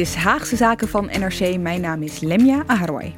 Is Haagse Zaken van NRC. Mijn naam is Lemja Aharwai.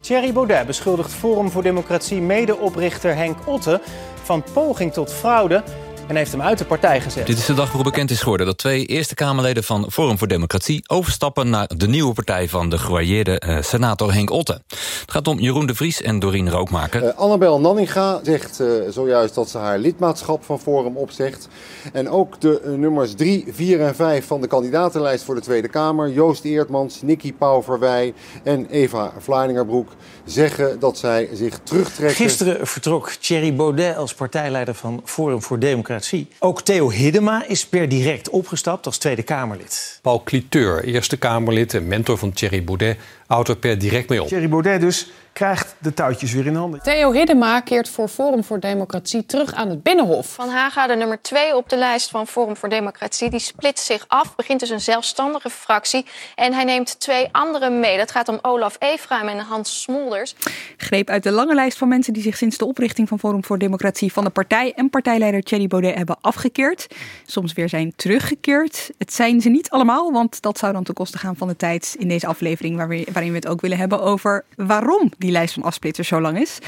Thierry Baudet beschuldigt Forum voor Democratie medeoprichter Henk Otte van poging tot fraude en heeft hem uit de partij gezet. Dit is de dag waarop bekend is geworden dat twee Eerste Kamerleden van Forum voor Democratie overstappen naar de nieuwe partij van de gewarieerde uh, senator Henk Otte. Het gaat om Jeroen de Vries en Dorien Rookmaker. Uh, Annabel Nanninga zegt uh, zojuist dat ze haar lidmaatschap van Forum opzegt. En ook de nummers 3, 4 en 5 van de kandidatenlijst voor de Tweede Kamer, Joost Eertmans, Nicky Pauverwij en Eva Vlaardingerbroek, zeggen dat zij zich terugtrekken. Gisteren vertrok Thierry Baudet als partijleider van Forum voor Democratie. Ook Theo Hiddema is per direct opgestapt als Tweede Kamerlid. Paul Cliteur, Eerste Kamerlid en mentor van Thierry Baudet, houdt er per direct mee op. Thierry Baudet dus krijgt de touwtjes weer in handen. Theo Hiddema keert voor Forum voor Democratie terug aan het Binnenhof. Van Haga, de nummer 2 op de lijst van Forum voor Democratie, die splitst zich af, begint dus een zelfstandige fractie. En hij neemt twee anderen mee. Dat gaat om Olaf Efraim en Hans Smolders. Greep uit de lange lijst van mensen die zich sinds de oprichting van Forum voor Democratie van de partij en partijleider Thierry Baudet hebben afgekeerd. Soms weer zijn teruggekeerd. Het zijn ze niet allemaal, want dat zou dan ten koste gaan van de tijd in deze aflevering waarin we het ook willen hebben over waarom die lijst van afsplitters zo lang is.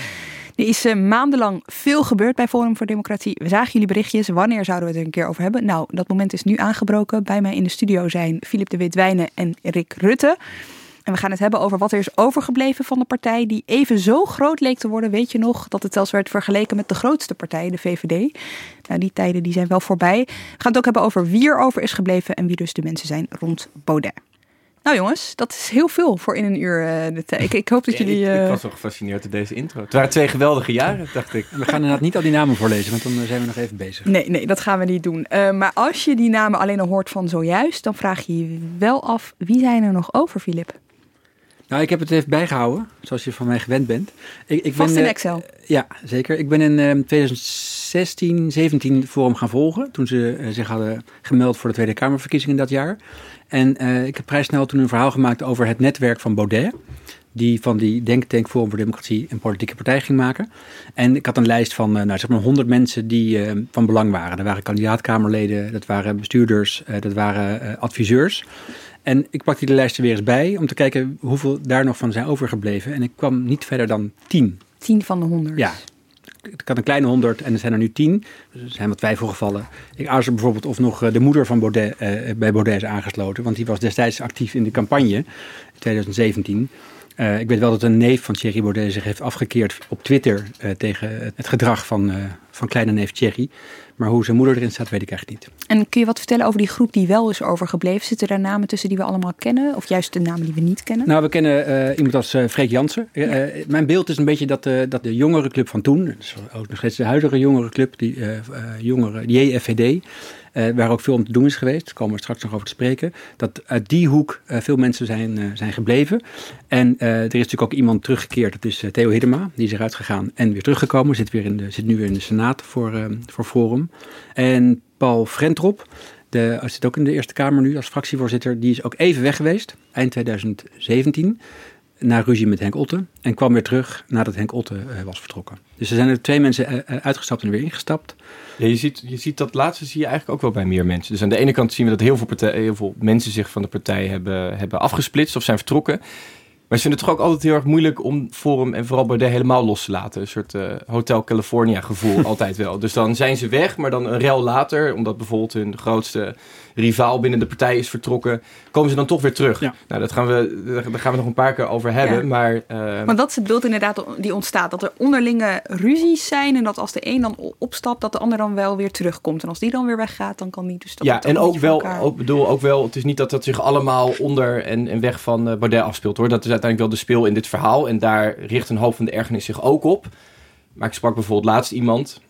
Er is uh, maandenlang veel gebeurd bij Forum voor Democratie. We zagen jullie berichtjes. Wanneer zouden we het er een keer over hebben? Nou, dat moment is nu aangebroken. Bij mij in de studio zijn Filip de Witwijnen en Rick Rutte. En we gaan het hebben over wat er is overgebleven van de partij die even zo groot leek te worden. Weet je nog dat het zelfs werd vergeleken met de grootste partij, de VVD. Nou, die tijden die zijn wel voorbij. We gaan het ook hebben over wie er over is gebleven en wie dus de mensen zijn rond Baudet. Nou jongens, dat is heel veel voor in een uur uh, de tijd. Ik, ik, hoop dat ja, jullie... Ik, uh... ik, was wel gefascineerd door deze intro. Het waren twee geweldige jaren, dacht ik. We gaan inderdaad niet al die namen voorlezen, want dan zijn we nog even bezig. Nee, nee, dat gaan we niet doen. Uh, maar als je die namen alleen al hoort van zojuist, dan vraag je je wel af, wie zijn er nog over, Filip? Nou, ik heb het even bijgehouden, zoals je van mij gewend bent. Ik, ik Vast ben, in Excel? ja, zeker. Ik ben in 2016, 17 Forum gaan volgen, toen ze zich hadden gemeld voor de Tweede Kamerverkiezingen dat jaar. En uh, ik heb vrij snel toen een verhaal gemaakt over het netwerk van Baudet. Die van die Denktank Forum voor Democratie een politieke partij ging maken. En ik had een lijst van uh, nou, zeg maar 100 mensen die uh, van belang waren. Dat waren kandidaatkamerleden, dat waren bestuurders, dat waren adviseurs. En ik pakte die lijst er weer eens bij om te kijken hoeveel daar nog van zijn overgebleven. En ik kwam niet verder dan 10. 10 van de 100? Ja, ik had een kleine honderd en er zijn er nu tien. Dus er zijn wat twijfelgevallen. Ik aarzel bijvoorbeeld of nog de moeder van Baudet uh, bij Baudet is aangesloten. Want die was destijds actief in de campagne in 2017. Uh, ik weet wel dat een neef van Thierry Baudet zich heeft afgekeerd op Twitter uh, tegen het gedrag van, van kleine neef Thierry. Maar hoe zijn moeder erin staat, weet ik eigenlijk niet. En kun je wat vertellen over die groep die wel is overgebleven? Zitten er namen tussen die we allemaal kennen? Of juist de namen die we niet kennen? Nou, we kennen uh, iemand als uh, Freek Jansen. Ja. Uh, mijn beeld is een beetje dat, dat de jongere club van toen, dus ook nog steeds de huidige jongere club, die jongere, die JFVD, uh, waar ook veel om te doen is geweest, daar komen we straks nog over te spreken, dat uit die hoek uh, veel mensen zijn, uh, zijn gebleven. En er is natuurlijk ook iemand teruggekeerd, dat is Theo Hiddema, die is eruit gegaan en weer teruggekomen, zit, weer in de, zit nu weer in de Senaat voor, voor Forum. En Paul Frentrop, de, zit ook in de Eerste Kamer nu als fractievoorzitter, die is ook even weg geweest, eind 2017 na ruzie met Henk Otte en kwam weer terug nadat Henk Otte uh, was vertrokken. Dus er zijn er twee mensen uh, uitgestapt en weer ingestapt. Je, ziet, je ziet dat laatste zie je eigenlijk ook wel bij meer mensen. Dus aan de ene kant zien we dat heel veel, partij, heel veel mensen zich van de partij hebben, hebben afgesplitst of zijn vertrokken. Maar ze vinden het toch ook altijd heel erg moeilijk om Forum en vooral Baudet helemaal los te laten. Een soort uh, Hotel California gevoel altijd wel. Dus dan zijn ze weg, maar dan een rel later, omdat bijvoorbeeld hun grootste rivaal binnen de partij is vertrokken, komen ze dan toch weer terug. Ja. Nou, dat gaan we, daar gaan we nog een paar keer over hebben. Ja. Maar, uh... maar dat is het beeld inderdaad die ontstaat. Dat er onderlinge ruzies zijn en dat als de een dan opstapt, dat de ander dan wel weer terugkomt. En als die dan weer weggaat, dan kan die dus dat Ja, en ook wel, ook, bedoel, ook wel, het is niet dat dat zich allemaal onder en, en weg van uh, Baudet afspeelt hoor. Dat is uiteindelijk wel de speel in dit verhaal. En daar richt een hoop van de ergernis zich ook op. Maar ik sprak bijvoorbeeld laatst iemand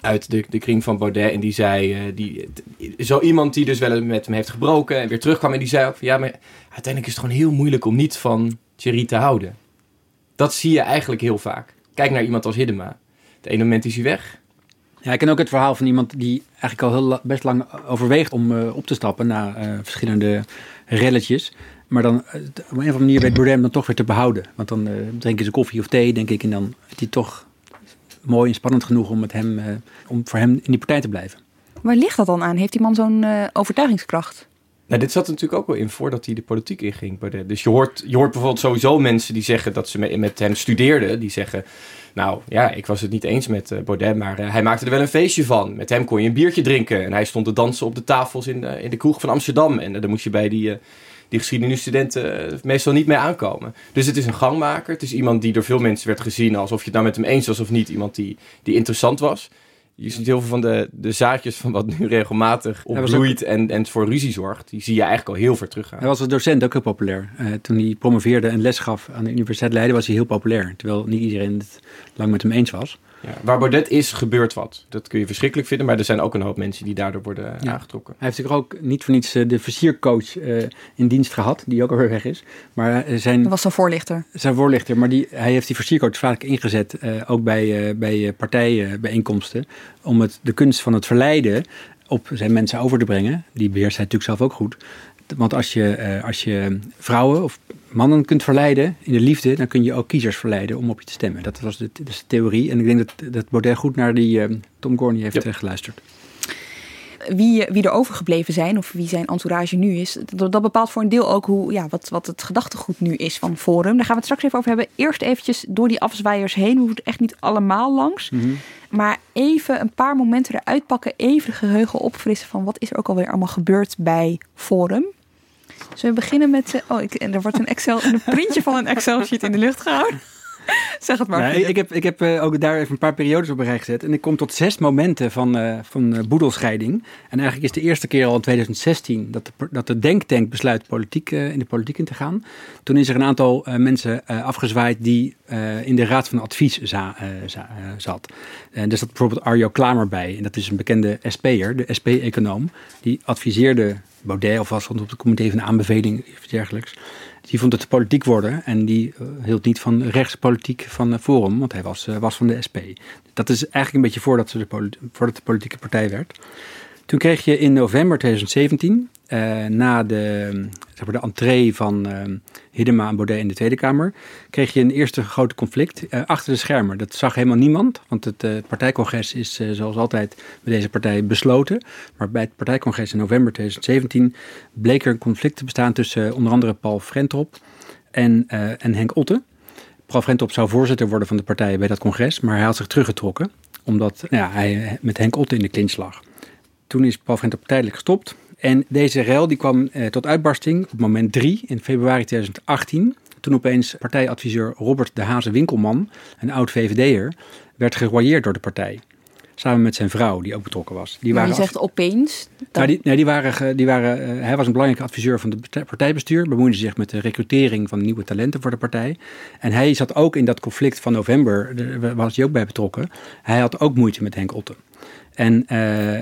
uit de, de kring van Baudet. En die zei, uh, die, zo iemand die dus wel met hem heeft gebroken en weer terugkwam. En die zei ook van, ja, maar uiteindelijk is het gewoon heel moeilijk om niet van Thierry te houden. Dat zie je eigenlijk heel vaak. Kijk naar iemand als Hiddema. Het ene moment is hij weg. Ja, ik ken ook het verhaal van iemand die eigenlijk al heel best lang overweegt om uh, op te stappen na uh, verschillende relletjes. Maar dan op een of andere manier weet Baudet hem dan toch weer te behouden. Want dan drinken ze koffie of thee, denk ik. En dan is hij toch mooi en spannend genoeg om, met hem, uh, om voor hem in die partij te blijven. Waar ligt dat dan aan? Heeft die man zo'n uh, overtuigingskracht? Nou, dit zat er natuurlijk ook wel in voordat hij de politiek inging. Dus je hoort, je hoort bijvoorbeeld sowieso mensen die zeggen dat ze met hem studeerden. Die zeggen, nou ja, ik was het niet eens met uh, Baudet, maar uh, hij maakte er wel een feestje van. Met hem kon je een biertje drinken. En hij stond te dansen op de tafels in, uh, in de kroeg van Amsterdam. En dan moest je bij die die geschiedenisstudenten meestal niet mee aankomen. Dus het is een gangmaker. Het is iemand die door veel mensen werd gezien alsof je het nou met hem eens was of niet. Iemand die, die interessant was. Je ziet heel veel van de, de zaadjes van wat nu regelmatig opbloeit ook... en, en voor ruzie zorgt. Die zie je eigenlijk al heel ver teruggaan. Hij was als docent ook heel populair. Uh, toen hij promoveerde en les gaf aan de Universiteit Leiden was hij heel populair. Terwijl niet iedereen het lang met hem eens was. Ja, waar Baudet is, gebeurt wat. Dat kun je verschrikkelijk vinden, maar er zijn ook een hoop mensen die daardoor worden ja. aangetrokken. Hij heeft natuurlijk ook niet voor niets de versiercoach uh, in dienst gehad, die ook alweer weg is. Maar zijn, dat was zijn voorlichter. Zijn voorlichter, maar die, hij heeft die versiercoach vaak ingezet, ook bij, bij partijbijeenkomsten, om het, de kunst van het verleiden op zijn mensen over te brengen. Die beheerst hij natuurlijk zelf ook goed. Want als je, als je vrouwen of mannen kunt verleiden in de liefde, dan kun je ook kiezers verleiden om op je te stemmen. Dat was de, de theorie. En ik denk dat, dat Baudet goed naar die uh, Tom Gorney heeft yep. geluisterd. Wie, wie er overgebleven zijn of wie zijn entourage nu is, dat, dat bepaalt voor een deel ook hoe, ja, wat, wat het gedachtegoed nu is van Forum. Daar gaan we het straks even over hebben. Eerst eventjes door die afzwaaiers heen. We hoeven echt niet allemaal langs. Mhm. Maar even een paar momenten eruit pakken. Even de geheugen opfrissen van wat is er ook alweer allemaal gebeurd bij Forum. Zullen we beginnen met... Uh, oh, ik, er wordt een, Excel, een printje van een Excel-sheet in de lucht gehouden. zeg het maar. Ik heb, ik heb uh, ook daar even een paar periodes op rij gezet. En ik kom tot zes momenten van, uh, van uh, boedelscheiding. En eigenlijk is de eerste keer al in 2016 dat de, dat de denktank besluit politiek, in de politiek in te gaan. Toen is er een aantal mensen afgezwaaid die in de raad van advies za, za, zat. En er zat bijvoorbeeld Arjo Klamer bij. En dat is een bekende SP'er, de SP-econoom. Die adviseerde Baudet of was op de comité van aanbeveling of dergelijks. Die vond het politiek worden en die uh, hield niet van rechtspolitiek van uh, Forum, want hij was, uh, was van de SP. Dat is eigenlijk een beetje voordat, ze voordat de politieke partij werd. Toen kreeg je in november 2017, na de, zeg maar de entree van Hiddema en Baudet in de Tweede Kamer, kreeg je een eerste grote conflict achter de schermen. Dat zag helemaal niemand, want het partijcongres is zoals altijd bij deze partij besloten. Maar bij het partijcongres in november 2017 bleek er een conflict te bestaan tussen onder andere Paul Frentrop en, en Henk Otte. Paul Frentrop zou voorzitter worden van de partij bij dat congres, maar hij had zich teruggetrokken, omdat nou ja, hij met Henk Otte in de clinch lag. Toen is Paul tijdelijk gestopt. En deze rel die kwam eh, tot uitbarsting op moment 3 in februari 2018. Toen opeens partijadviseur Robert de Haze Winkelman, een oud VVD'er, werd geroyeerd door de partij. Samen met zijn vrouw, die ook betrokken was. Die maar waren je zegt opeens? Nou, die, nee, die waren, die waren, uh, hij was een belangrijke adviseur van het partijbestuur. Bemoeide zich met de recrutering van nieuwe talenten voor de partij. En hij zat ook in dat conflict van november, daar was hij ook bij betrokken. Hij had ook moeite met Henk Otten. En uh,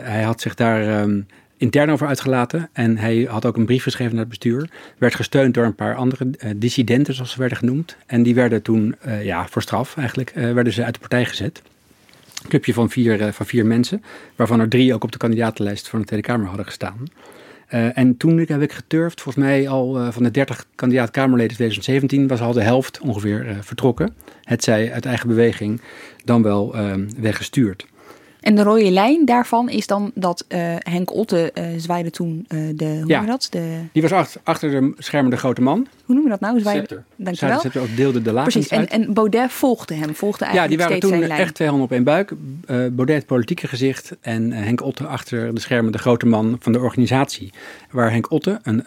hij had zich daar um, intern over uitgelaten. En hij had ook een brief geschreven naar het bestuur. Werd gesteund door een paar andere uh, dissidenten, zoals ze werden genoemd. En die werden toen, uh, ja, voor straf eigenlijk, werden ze uit de partij gezet. Een clubje van vier, van vier mensen, waarvan er drie ook op de kandidatenlijst van de Tweede Kamer hadden gestaan. en toen heb ik geturfd, volgens mij al van de 30 kandidaat-Kamerleden 2017 was al de helft ongeveer vertrokken. Het zij uit eigen beweging, dan wel weggestuurd. En de rode lijn daarvan is dan dat uh, Henk Otte uh, zwaaide toen uh, de, hoe ja, dat? De... Die was achter, achter de schermen de grote man. Hoe noemen we dat nou? Zwaaide... Scepter. Dankjewel. Scepter ook deelde de laag Precies, en, en, Baudet volgde hem, volgde eigenlijk Ja, die waren toen echt twee handen op één buik. Baudet het politieke gezicht en Henk Otte achter de schermen de grote man van de organisatie. Waar Henk Otte, een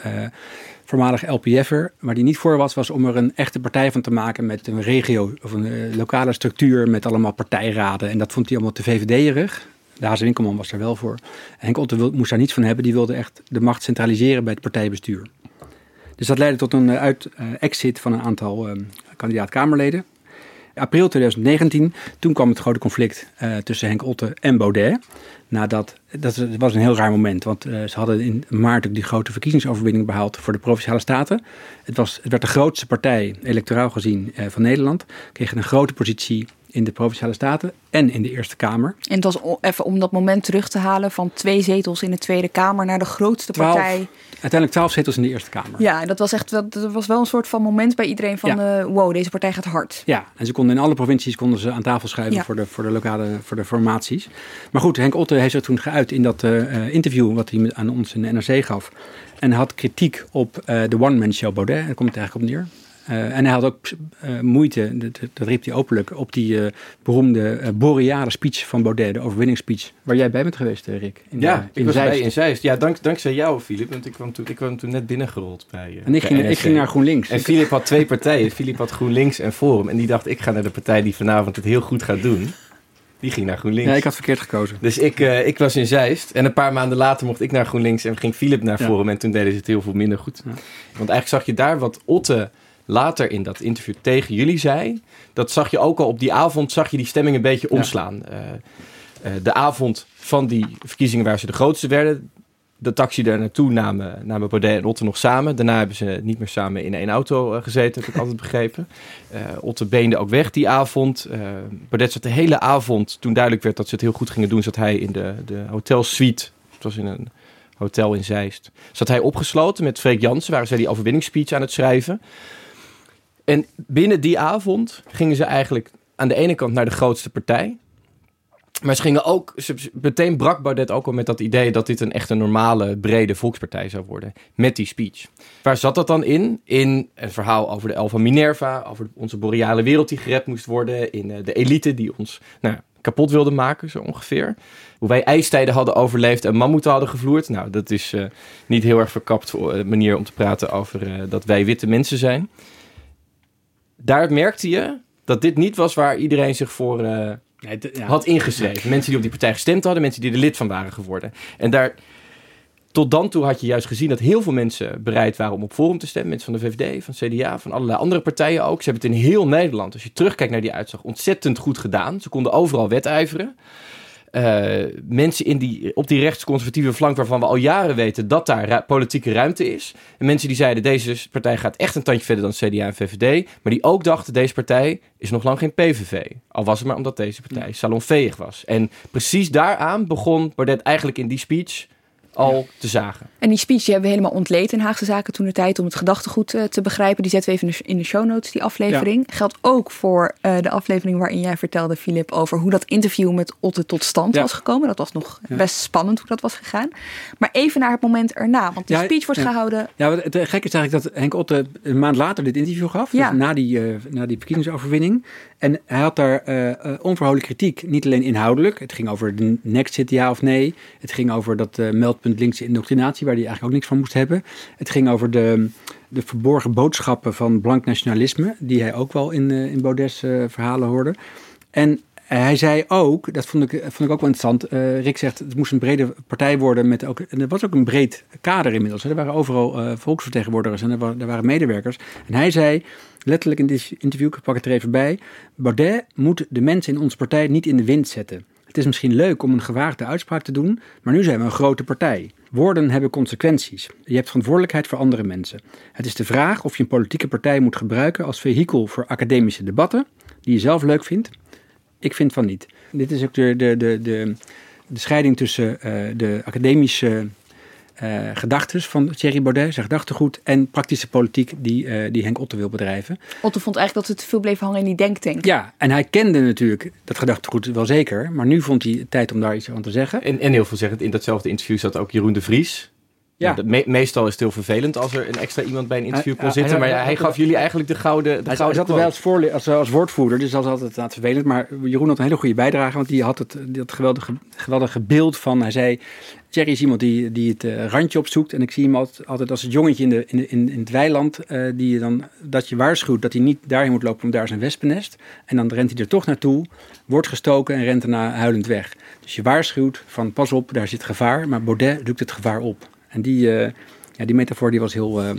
voormalig LPF'er, waar die niet voor was, was om er een echte partij van te maken met een regio of een uh, lokale structuur met allemaal partijraden. En dat vond hij allemaal te VVD-erig. De Haze Winkelman was er wel voor. Henk Otte wil, moest daar niets van hebben. Die wilde echt de macht centraliseren bij het partijbestuur. Dus dat leidde tot een uit, exit van een aantal kandidaat-Kamerleden. April 2019, toen kwam het grote conflict tussen Henk Otte en Baudet. Nadat, dat was een heel raar moment, want uh, ze hadden in maart ook die grote verkiezingsoverwinning behaald voor de Provinciale Staten. Het, was, het werd de grootste partij, electoraal gezien, uh, van Nederland. Kregen een grote positie in de Provinciale Staten en in de Eerste Kamer. En het was even om dat moment terug te halen van twee zetels in de Tweede Kamer naar de grootste partij. Uiteindelijk twaalf zetels in de Eerste Kamer. Ja, en dat was echt dat was wel een soort van moment bij iedereen van ja. uh, wow, deze partij gaat hard. Ja, en ze konden in alle provincies konden ze aan tafel schuiven ja. voor, de, voor de lokale voor de formaties. Maar goed, Henk Otte heeft zich toen geuit in dat uh, interview wat hij aan ons in de NRC gaf. En had kritiek op uh, de one-man show Baudet. Daar komt het eigenlijk op neer. Uh, en hij had ook uh, moeite, dat, dat, riep hij openlijk, op die uh, beroemde boreale speech van Baudet, de overwinningsspeech, waar jij bij bent geweest, Rick. In ja, de, in ik was Zeist. bij in Zeist. Ja, dank, dankzij jou, Filip, want ik kwam toen, ik kwam toen net binnengerold bij En ik ging, ik ging naar GroenLinks. En Filip had twee partijen. Filip had GroenLinks en Forum. En die dacht, ik ga naar de partij die vanavond het heel goed gaat doen. Die ging naar GroenLinks. Ja, ik had verkeerd gekozen. Dus ik, uh, ik was in Zeist. En een paar maanden later mocht ik naar GroenLinks en ging Philip naar Forum. Ja. En toen deden ze het heel veel minder goed. Ja. Want eigenlijk zag je daar wat Otte later in dat interview tegen jullie zei. Dat zag je ook al op die avond, zag je die stemming een beetje omslaan. Ja. Uh, uh, de avond van die verkiezingen waar ze de grootste werden. De taxi daar naartoe namen, namen Baudet en Otte nog samen. Daarna hebben ze niet meer samen in één auto uh, gezeten, heb ik altijd begrepen. Otte beende ook weg die avond. Baudet zat de hele avond, toen duidelijk werd dat ze het heel goed gingen doen, zat hij in de, de hotelsuite. Het was in een hotel in Zeist. Zat hij opgesloten met Freek Jansen, waar zij die overwinningsspeech aan het schrijven. En binnen die avond gingen ze eigenlijk aan de ene kant naar de grootste partij. Maar ze gingen ook, meteen brak Baudet ook al met dat idee dat dit een echte normale, brede volkspartij zou worden. Met die speech. Waar zat dat dan in? In een verhaal over de elf van Minerva, over onze boreale wereld die gered moest worden. In uh, de elite die ons nou, kapot wilde maken, zo ongeveer. Hoe wij ijstijden hadden overleefd en mammoeten hadden gevloerd. Nou, dat is uh, niet heel erg verkapt uh, manier om te praten over dat wij witte mensen zijn daar merkte je dat dit niet was waar iedereen zich voor uh, nee, ja. had ingeschreven. Mensen die op die partij gestemd hadden, mensen die er lid van waren geworden. En daar, tot dan toe had je juist gezien dat heel veel mensen bereid waren om op Forum te stemmen. Mensen van de VVD, van CDA, van allerlei andere partijen ook. Ze hebben het in heel Nederland, als je terugkijkt naar die uitslag, ontzettend goed gedaan. Ze konden overal wedijveren. Uh, mensen in die, op die rechtsconservatieve flank waarvan we al jaren weten dat daar ru politieke ruimte is. En mensen die zeiden deze partij gaat echt een tandje verder dan CDA en VVD. Maar die ook dachten deze partij is nog lang geen PVV. Al was het maar omdat deze partij salonveeg was. En precies daaraan begon Baudet eigenlijk in die speech al te zagen. En die speech die hebben we helemaal ontleed in Haagse Zaken toen de tijd om het gedachtegoed uh, te begrijpen. Die zetten we even in de show notes, die aflevering. Ja. Geldt ook voor uh, de aflevering waarin jij vertelde, Filip, over hoe dat interview met Otte tot stand ja. was gekomen. Dat was nog ja. best spannend hoe dat was gegaan. Maar even naar het moment erna, want die speech wordt gehouden. Ja, het gek is eigenlijk dat Henk Otte een maand later dit interview gaf. Dus na, die, uh, na die verkiezingsoverwinning. En hij had daar onverholen kritiek, niet alleen inhoudelijk. Het ging over de next zit ja of nee. Het ging over dat meldpunt linkse indoctrinatie, waar hij eigenlijk ook niks van moest hebben. Het ging over de, de verborgen boodschappen van blank nationalisme, die hij ook wel in, uh, in Baudet's uh, verhalen hoorde. En hij zei ook, dat vond ik, vond ik ook wel interessant. Uh, Rick zegt, het moest een brede partij worden. Met ook, en er was ook een breed kader inmiddels. Er waren overal uh, volksvertegenwoordigers en er, wa er, waren medewerkers. En hij zei, letterlijk in dit interview, ik pak het er even bij. Baudet moet de mensen in onze partij niet in de wind zetten. Het is misschien leuk om een gewaagde uitspraak te doen, maar nu zijn we een grote partij. Woorden hebben consequenties. Je hebt verantwoordelijkheid voor andere mensen. Het is de vraag of je een politieke partij moet gebruiken als vehikel voor academische debatten, die je zelf leuk vindt. Ik vind van niet. Dit is ook de, de, de, de, scheiding tussen uh, de academische uh, gedachtes van Thierry Baudet, zijn gedachtegoed, en praktische politiek die, uh, die Henk Otte wil bedrijven. Otte vond eigenlijk dat het te veel bleef hangen in die denktank. Ja, en hij kende natuurlijk dat gedachtegoed wel zeker, maar nu vond hij tijd om daar iets aan te zeggen. En, en heel veel zeggen, in datzelfde interview zat ook Jeroen de Vries, ja. Me meestal is het heel vervelend als er een extra iemand bij een interview kon zitten. Maar hij gaf jullie eigenlijk de gouden de Hij gouden zat er wel als, als, als woordvoerder, dus dat is altijd, altijd vervelend. Maar Jeroen had een hele goede bijdrage, want die had het dat geweldige, geweldige beeld van... Hij zei, Thierry is iemand die, die het uh, randje opzoekt. En ik zie hem altijd, altijd als het jongetje in, de, in, in, in het weiland. Uh, die je dan, dat je waarschuwt dat hij niet daarheen moet lopen, want daar is een wespennest. En dan rent hij er toch naartoe, wordt gestoken en rent daarna huilend weg. Dus je waarschuwt van pas op, daar zit gevaar. Maar Baudet doet het gevaar op. En die, uh, ja, die metafoor die was heel, uh,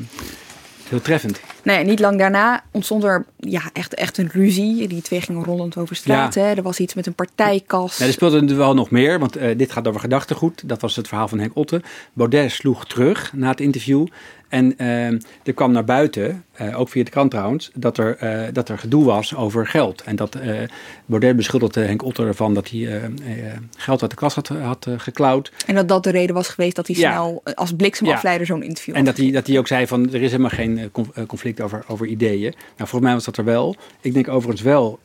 Heel treffend. Ja, niet lang daarna ontstond er ja, echt, echt een ruzie. Die twee gingen rollend over straat. Ja. Hè. Er was iets met een partijkas. Ja, er speelde natuurlijk wel nog meer, want eh, dit gaat over gedachtegoed. Dat was het verhaal van Henk Otte. Baudet sloeg terug na het interview. En eh, er kwam naar buiten, eh, ook via de krant trouwens, dat er, eh, dat er gedoe was over geld. En dat eh, Baudet beschuldigde Henk Otte ervan dat hij geld uit de kas had, had geklauwd. En dat dat de reden was geweest dat hij Ja. snel als bliksemafleider zo'n interview En had dat hij, dat hij ook zei van er is helemaal geen conf- conflict over, over ideeën. Nou, volgens mij was dat er wel. Ik denk overigens wel,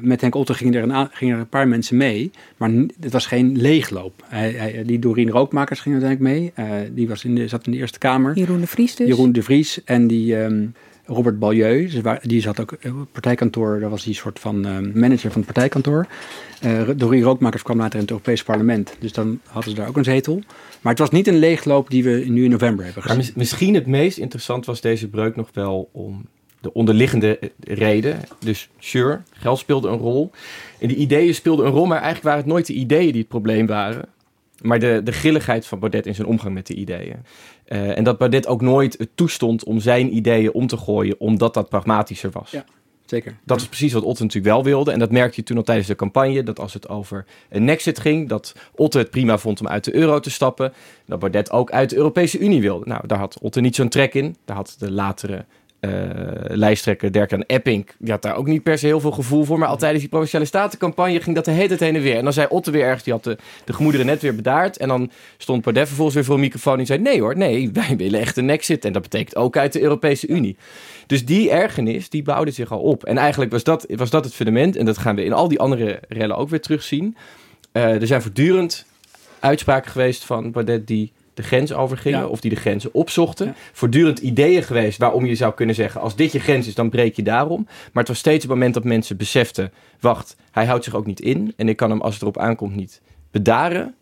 met Henk Otte gingen er, een, gingen er een paar mensen mee. Maar het was geen leegloop. Hij, hij, die Doreen Rookmakers ging uiteindelijk mee. Die was in de, zat in de Eerste Kamer. Jeroen de Vries dus. Jeroen de Vries en die ehm, Robert Balieu. Wa- Die zat ook op het partijkantoor. Daar was die soort van ehm, manager van het partijkantoor. Eh Doreen Rookmakers kwam later in het Europees Parlement. Dus dan hadden ze daar ook een zetel. Maar het was niet een leegloop die we nu in november hebben Maar gezien. mis- misschien het meest interessant was deze breuk nog wel om de onderliggende eh, reden. Dus sure, geld speelde een rol. En die ideeën speelden een rol, maar eigenlijk waren het nooit de ideeën die het probleem waren. Maar de, de grilligheid van Baudet in zijn omgang met de ideeën. Eh, en dat Baudet ook nooit het toestond om zijn ideeën om te gooien, omdat dat pragmatischer was. Ja. Zeker. Dat is precies wat Otte natuurlijk wel wilde. En dat merkte je toen al tijdens de campagne. Dat als het over een Nexit ging, dat Otte het prima vond om uit de euro te stappen. Dat Baudet ook uit de Europese Unie wilde. Nou, daar had Otte niet zo'n trek in. Daar had de latere lijsttrekker Dirk-Jan Epping, die had daar ook niet per se heel veel gevoel voor. Maar al tijdens die Provinciale Statencampagne ging dat de hele tijd heen en weer. En dan zei Otte weer ergens, die had de, de gemoederen net weer bedaard. En dan stond Baudet vervolgens weer voor een microfoon en zei... nee hoor, nee, wij willen echt een Nexit. En dat betekent ook uit de Europese Unie. Dus die ergernis, die bouwde zich al op. En eigenlijk was dat, was dat het fundament. En dat gaan we in al die andere rellen ook weer terugzien. Eh, er zijn voortdurend uitspraken geweest van Baudet die de grens overgingen. Ja. Of die de grenzen opzochten. Voortdurend ideeën geweest waarom je zou kunnen zeggen... als dit je grens is, dan breek je daarom. Maar het was steeds het moment dat mensen beseften... wacht, hij houdt zich ook niet in. En ik kan hem als het erop aankomt niet bedaren.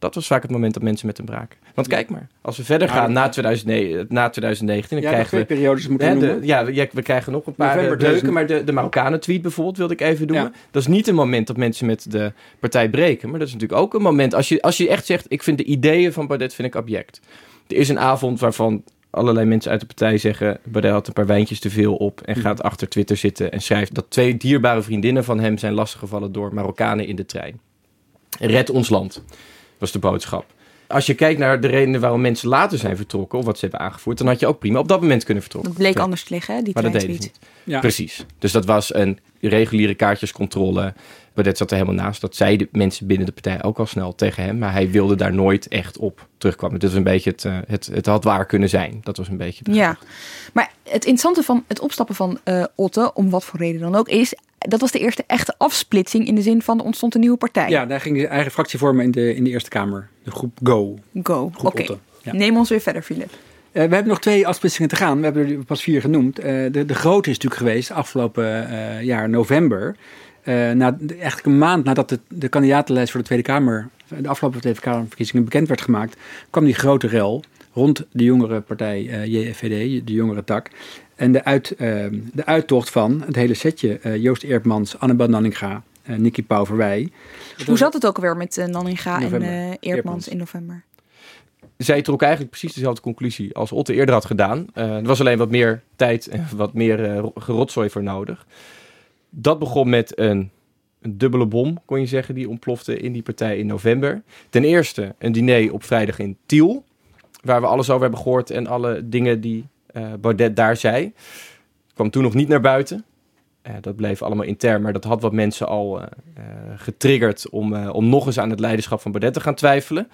Dat was vaak het moment dat mensen met hem braken. Want kijk maar, als we verder Ja, gaan na, 2009, na 2019... dan Ja, krijgen we periodes moeten Hè, we de- noemen. ja, we, krijgen nog een paar November eh, 2000. maar de, de Marokkanen-tweet bijvoorbeeld wilde ik even doen. Ja. Dat is niet een moment dat mensen met de partij breken, maar dat is natuurlijk ook een moment als je, als je echt zegt: ik vind de ideeën van Baudet vind ik abject. Er is een avond waarvan allerlei mensen uit de partij zeggen: Baudet had een paar wijntjes te veel op en gaat achter Twitter zitten en schrijft dat twee dierbare vriendinnen van hem zijn lastiggevallen door Marokkanen in de trein. Red ons land, was de boodschap. Als je kijkt naar de redenen waarom mensen later zijn vertrokken, of wat ze hebben aangevoerd, dan had je ook prima op dat moment kunnen vertrokken. Dat bleek Ja. anders te liggen, hè, die Maar dat deden niet. Ja. Precies. Dus dat was een reguliere kaartjescontrole. Baudet zat er helemaal naast. Dat zeiden mensen binnen de partij ook al snel tegen hem. Maar hij wilde daar nooit echt op terugkomen. Dit was een beetje het, eh, het, het had waar kunnen zijn. Dat was een beetje de Ja, maar het interessante van het opstappen van eh Otte, om wat voor reden dan ook, is dat was de eerste echte afsplitsing in de zin van er ontstond een nieuwe partij. Ja, daar ging de eigen fractie vormen in de, in de Eerste Kamer. De groep Go. Go. Oké. Ja. Neem ons weer verder, Philip. Eh, we hebben nog twee afsplitsingen te gaan. We hebben er pas vier genoemd. Eh, de, de grote is natuurlijk geweest afgelopen eh, jaar november. Na, eigenlijk een maand nadat de, de kandidatenlijst voor de Tweede Kamer, de afgelopen Tweede Kamerverkiezingen bekend werd gemaakt, kwam die grote rel rond de jongere partij JFVD, de jongere tak. En de, uit, eh, de uittocht van het hele setje eh, Joost Eertmans, Annabel Nanninga, eh Nicky Pauverwij. Hoe zat het ook alweer met uh, Nanninga en eh, Eerdmans Eerdmans. in november? Zij trok eigenlijk precies dezelfde conclusie als Otte eerder had gedaan. Eh, er was alleen wat meer tijd en wat meer eh, gerotzooi voor nodig. Dat begon met een, een dubbele bom, kon je zeggen, die ontplofte in die partij in november. Ten eerste een diner op vrijdag in Tiel, waar we alles over hebben gehoord en alle dingen die Baudet daar zei. Kwam toen nog niet naar buiten. Eh, dat bleef allemaal intern, maar dat had wat mensen al eh, eh, getriggerd om, eh, om nog eens aan het leiderschap van Baudet te gaan twijfelen.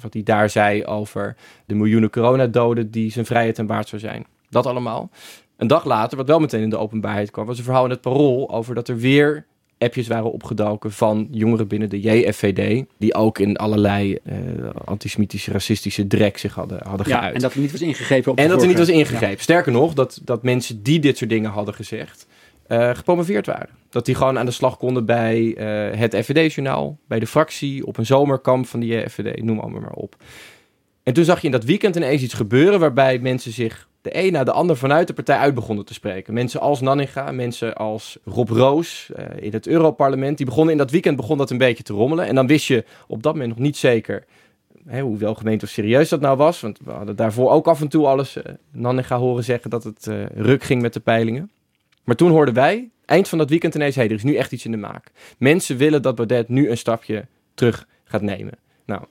Wat hij daar zei over de miljoenen coronadoden die zijn vrijheid en waard zou zijn. Dat allemaal. Een dag later, wat wel meteen in de openbaarheid kwam, was een verhaal in het parool over dat er weer appjes waren opgedoken van jongeren binnen de JFVD. Die ook in allerlei eh, antisemitische, racistische drek zich hadden, hadden Ja, geuit. en dat er niet was ingegrepen op de En dat er niet was ingegrepen. Sterker nog, dat, dat mensen die dit soort dingen hadden gezegd, eh, gepromoveerd waren. Dat die gewoon aan de slag konden bij eh, het FVD-journaal, bij de fractie, op een zomerkamp van die FVD, noem allemaal maar op. En toen zag je in dat weekend ineens iets gebeuren waarbij mensen zich de een na de ander vanuit de partij uit begonnen te spreken. Mensen als Nanninga, mensen als Rob Roos eh, in het Europarlement, die begonnen in dat weekend begon dat een beetje te rommelen. En dan wist je op dat moment nog niet zeker hè, hoe welgemeend of serieus dat nou was. Want we hadden daarvoor ook af en toe alles uh, Nanninga horen zeggen dat het uh, ruk ging met de peilingen. Maar toen hoorden wij, eind van dat weekend ineens, hey, er is nu echt iets in de maak. Mensen willen dat Baudet nu een stapje terug gaat nemen. Nou,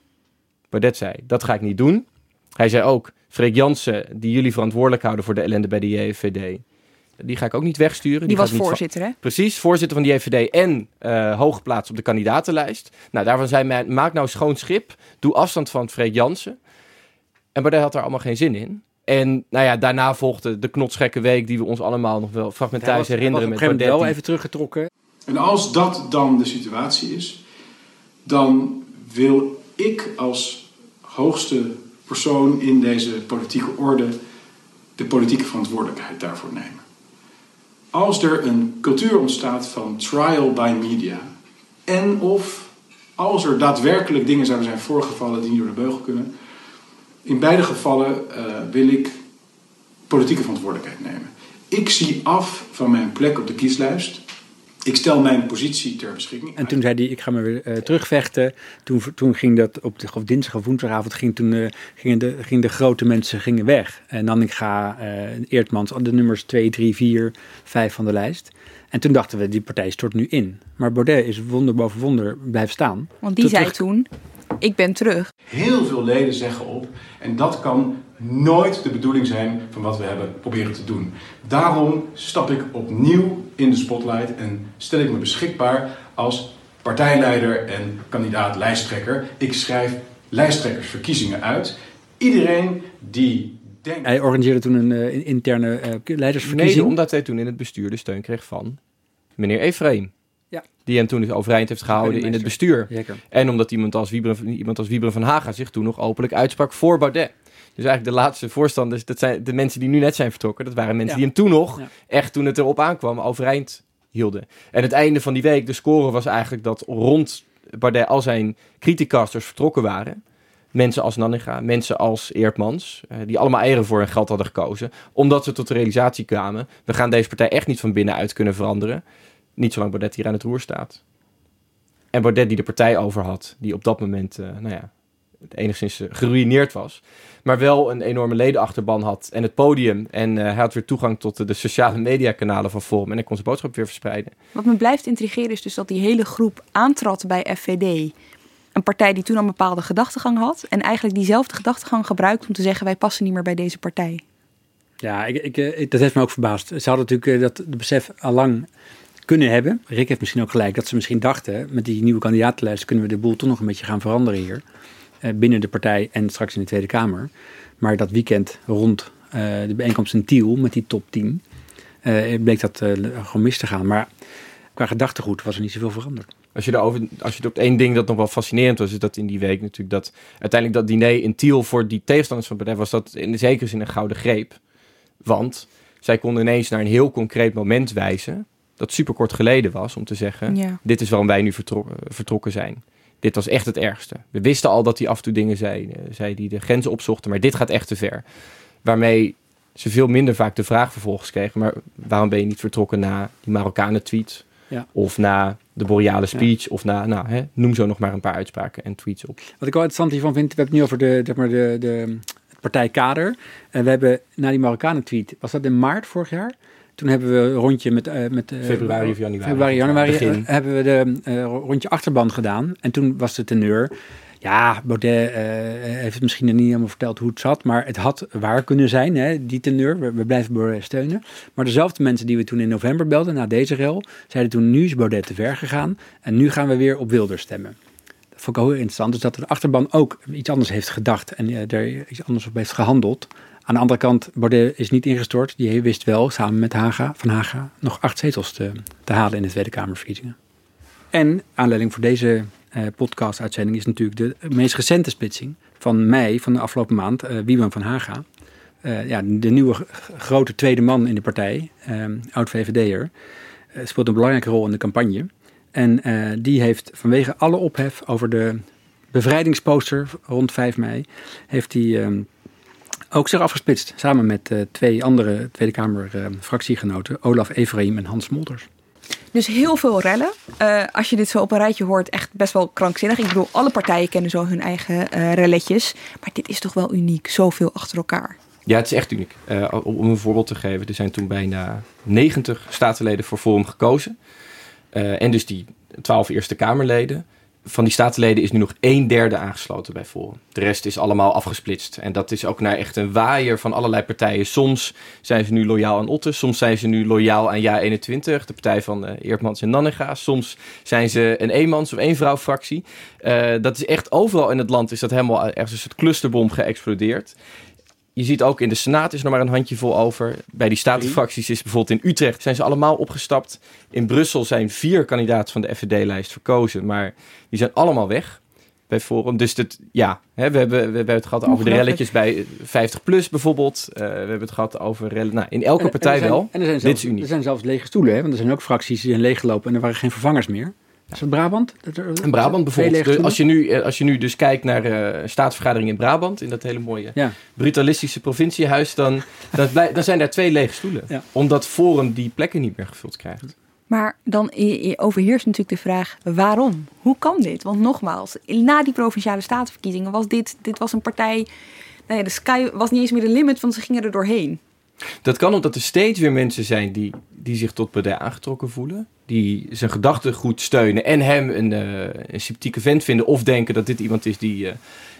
Baudet zei, dat ga ik niet doen. Hij zei ook, Freek Jansen, die jullie verantwoordelijk houden voor de ellende bij de JVD, die ga ik ook niet wegsturen. Die, die was voorzitter, hè? Precies, voorzitter van de JVD en uh, hooggeplaatst op de kandidatenlijst. Nou, daarvan zei mij, maak nou schoon schip, doe afstand van Freek Jansen. En Baudet had daar allemaal geen zin in. En nou ja, daarna volgde de knotsgekke week die we ons allemaal nog wel fragmentarisch herinneren. met Baudet wel even teruggetrokken. En als dat dan de situatie is, dan wil ik als hoogste persoon in deze politieke orde de politieke verantwoordelijkheid daarvoor nemen. Als er een cultuur ontstaat van trial by media en of als er daadwerkelijk dingen zouden zijn voorgevallen die niet door de beugel kunnen, in beide gevallen uh, wil ik politieke verantwoordelijkheid nemen. Ik zie af van mijn plek op de kieslijst ik stel mijn positie ter beschikking. En toen zei hij, ik ga me weer uh, terugvechten. Toen, toen ging dat op de of dinsdag of woensdagavond, ging, toen, uh, gingen, de, gingen de grote mensen gingen weg. En dan ik ga uh, Eertmans, de nummers 2, 3, 4, 5 van de lijst. En toen dachten we, die partij stort nu in. Maar Baudet is wonder boven wonder blijven staan. Want die zei toen, ik ben terug. Heel veel leden zeggen op. En dat kan nooit de bedoeling zijn van wat we hebben proberen te doen. Daarom stap ik opnieuw in de spotlight en stel ik me beschikbaar als partijleider en kandidaat lijsttrekker. Ik schrijf lijsttrekkersverkiezingen uit. Iedereen die denkt... Hij organiseerde toen een uh, interne uh, leidersverkiezing. Nee, omdat hij toen in het bestuur de steun kreeg van meneer Efraim. Ja. Die hem toen overeind heeft gehouden in het bestuur. Zeker. En omdat iemand als, Wieberen, iemand als Wieberen van Haga zich toen nog openlijk uitsprak voor Baudet. Dus eigenlijk de laatste voorstanders, dat zijn de mensen die nu net zijn vertrokken. Dat waren mensen Ja. die hem toen nog, Ja. echt toen het erop aankwam, overeind hielden. En het einde van die week, de score was eigenlijk dat rond Baudet al zijn criticasters vertrokken waren. Mensen als Nanninga, mensen als Eertmans, eh, die allemaal eieren voor hun geld hadden gekozen. Omdat ze tot de realisatie kwamen, we gaan deze partij echt niet van binnenuit kunnen veranderen. Niet zolang Baudet hier aan het roer staat. En Baudet die de partij over had, die op dat moment, eh, nou ja, enigszins geruineerd was. Maar wel een enorme ledenachterban had en het podium. En eh, hij had weer toegang tot de, de sociale mediakanalen van Forum. En hij kon zijn boodschap weer verspreiden. Wat me blijft intrigeren is dus dat die hele groep aantrad bij FVD. Een partij die toen al een bepaalde gedachtegang had. En eigenlijk diezelfde gedachtegang gebruikt om te zeggen wij passen niet meer bij deze partij. Ja, ik, ik, eh, dat heeft me ook verbaasd. Ze hadden natuurlijk eh, dat de besef al lang kunnen hebben. Rick heeft misschien ook gelijk dat ze misschien dachten... met die nieuwe kandidatenlijst kunnen we de boel toch nog een beetje gaan veranderen hier. Eh, binnen de partij en straks in de Tweede Kamer. Maar dat weekend rond eh, de bijeenkomst in Tiel met die top 10... eh, bleek dat eh, gewoon mis te gaan. Maar qua gedachtegoed was er niet zoveel veranderd. Als je, daarover, als je op één ding dat nog wel fascinerend was, is dat in die week natuurlijk dat uiteindelijk dat diner in Tiel voor die tegenstanders van Baudet was dat in de zekere zin een gouden greep. Want zij konden ineens naar een heel concreet moment wijzen dat super kort geleden was om te zeggen, Ja. dit is waarom wij nu vertrokken zijn. Dit was echt het ergste. We wisten al dat hij af en toe dingen zei, eh, zei die de grenzen opzochten, maar dit gaat echt te ver. Waarmee ze veel minder vaak de vraag vervolgens kregen, maar waarom ben je niet vertrokken na die Marokkanen tweet? Ja. Of na de boreale speech, of na, nou, hè, noem zo nog maar een paar uitspraken en tweets op. Wat ik wel interessant hiervan vind, we hebben het nu over de, zeg maar de, de, partijkader. En we hebben na die Marokkanen tweet, was dat in maart vorig jaar? Toen hebben we een rondje met... eh, met eh, Februari of januari. Februari, januari Begin. eh, hebben we de rondje achterban gedaan. En toen was de teneur... Ja, Baudet heeft misschien niet helemaal verteld hoe het zat, maar het had waar kunnen zijn, hè, die teneur. We, we blijven Baudet steunen. Maar dezelfde mensen die we toen in november belden, na deze rel, zeiden toen, nu is Baudet te ver gegaan en nu gaan we weer op Wilders stemmen. Dat vond ik heel interessant. Dus dat de achterban ook iets anders heeft gedacht en er iets anders op heeft gehandeld. Aan de andere kant, Baudet is niet ingestort. Die wist wel, samen met Haga, Van Haga, nog acht zetels te, te halen in de Tweede Kamerverkiezingen. En aanleiding voor deze eh, podcast-uitzending is natuurlijk de meest recente splitsing van mei van de afgelopen maand, eh Wiebren van Haga. Eh, ja, de nieuwe grote tweede man in de partij, oud-VVD'er, speelt een belangrijke rol in de campagne. En die heeft vanwege alle ophef over de bevrijdingsposter rond 5 mei, heeft hij eh, ook zich afgesplitst. Samen met eh, twee andere Tweede Kamer eh, fractiegenoten, Olaf Efraim en Hans Smolders. Dus heel veel rellen. Uh, als je dit zo op een rijtje hoort, echt best wel krankzinnig. Ik bedoel, alle partijen kennen zo hun eigen uh, relletjes. Maar dit is toch wel uniek, zoveel achter elkaar. Ja, het is echt uniek. Uh, om een voorbeeld te geven, er zijn toen bijna 90 statenleden voor Forum gekozen. en dus die 12 Eerste Kamerleden van die statenleden is nu nog een derde aangesloten bij Forum. De rest is allemaal afgesplitst. En dat is ook naar echt een waaier van allerlei partijen. Soms zijn ze nu loyaal aan Otte, soms zijn ze nu loyaal aan Ja21, de partij van uh, Eertmans en Nannega. Soms zijn ze een eenmans- of eenvrouwfractie. Uh, dat is echt overal in het land is dat helemaal ergens een soort clusterbom geëxplodeerd je ziet ook in de Senaat is er maar een handjevol over. Bij die statenfracties is bijvoorbeeld in Utrecht zijn ze allemaal opgestapt. In Brussel zijn vier kandidaten van de FVD-lijst verkozen, maar die zijn allemaal weg bij Forum. Dus dat, ja, hè, we, hebben, we hebben het gehad over de relletjes bij 50 plus bijvoorbeeld. Uh, we hebben het gehad over rellen. Nou, in elke partij wel. En er zijn, zelfs, Dit is Er zijn zelfs lege stoelen, hè? want er zijn ook fracties die zijn leeggelopen en er waren geen vervangers meer. Is het Brabant? In Brabant bijvoorbeeld. Dus als, je nu, eh, als je nu dus kijkt naar uh, staatsvergadering in Brabant, in dat hele mooie ja. brutalistische provinciehuis, dan, dan, dan, zijn daar twee lege stoelen. Ja. Omdat Forum die plekken niet meer gevuld krijgt. Maar dan overheerst natuurlijk de vraag waarom? Hoe kan dit? Want nogmaals, na die provinciale statenverkiezingen was dit, dit was een partij. Nou ja, de sky was niet eens meer de limit, want ze gingen er doorheen. Dat kan omdat er steeds weer mensen zijn die, die zich tot Baudet aangetrokken voelen. Die zijn gedachten goed steunen en hem een, uh, een sympathieke vent vinden. Of denken dat dit iemand is die, uh,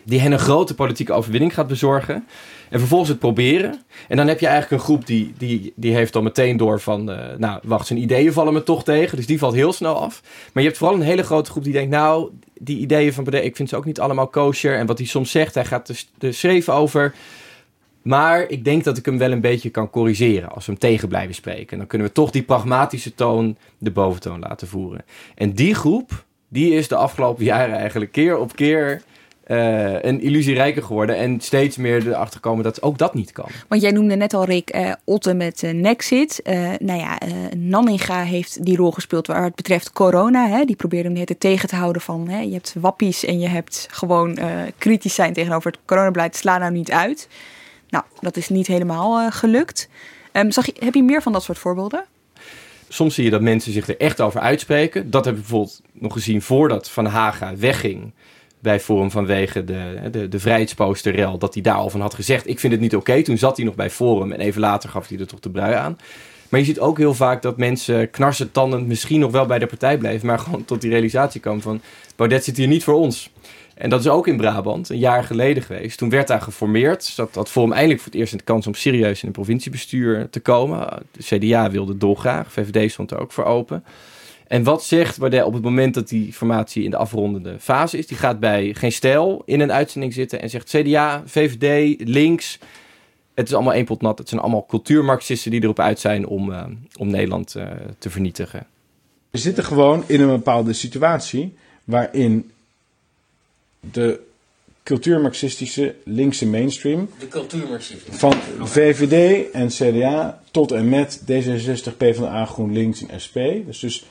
die hen een grote politieke overwinning gaat bezorgen. En vervolgens het proberen. En dan heb je eigenlijk een groep die, die, die heeft dan meteen door van... Uh, nou, wacht, zijn ideeën vallen me toch tegen. Dus die valt heel snel af. Maar je hebt vooral een hele grote groep die denkt... nou, die ideeën van Baudet, ik vind ze ook niet allemaal kosher. En wat hij soms zegt, hij gaat er, er schreef over... Maar ik denk dat ik hem wel een beetje kan corrigeren als we hem tegen blijven spreken. Dan kunnen we toch die pragmatische toon de boventoon laten voeren. En die groep, die is de afgelopen jaren eigenlijk keer op keer uh, een illusierijker geworden. En steeds meer erachter komen dat ook dat niet kan. Want jij noemde net al Rick uh, Otte met uh, Nexit. nou ja, Nanninga heeft die rol gespeeld waar het betreft corona. Hè. Die probeerde hem net tegen te houden van... Hè, je hebt wappies en je hebt gewoon kritisch zijn tegenover het coronabeleid. Sla nou niet uit. Nou, dat is niet helemaal uh, gelukt. Um, zag je, heb je meer van dat soort voorbeelden? Soms zie je dat mensen zich er echt over uitspreken. Dat heb ik bijvoorbeeld nog gezien voordat Van Haga wegging bij Forum vanwege de, de, de vrijheidsposterrel. Dat hij daar al van had gezegd, ik vind het niet oké. Toen zat hij nog bij Forum en even later gaf hij er toch de brui aan. Maar je ziet ook heel vaak dat mensen knarsetandend misschien nog wel bij de partij blijven. Maar gewoon tot die realisatie komen van, Baudet zit hier niet voor ons. En dat is ook in Brabant, een jaar geleden geweest. Toen werd daar geformeerd. Dat had Forum eindelijk voor het eerst de kans om serieus in een provinciebestuur te komen. De CDA wilde dolgraag, VVD stond er ook voor open. En wat zegt Baudet op het moment dat die formatie in de afrondende fase is? Die gaat bij Geen Stijl in een uitzending zitten en zegt CDA, VVD, links. Het is allemaal één pot nat. Het zijn allemaal cultuurmarxisten die erop uit zijn om, uh, om Nederland uh, te vernietigen. We zitten gewoon in een bepaalde situatie waarin de cultuurmarxistische linkse mainstream. De cultuurmarxisme. Van VVD en CDA tot en met D66, PvdA, GroenLinks en SP. Dus, dus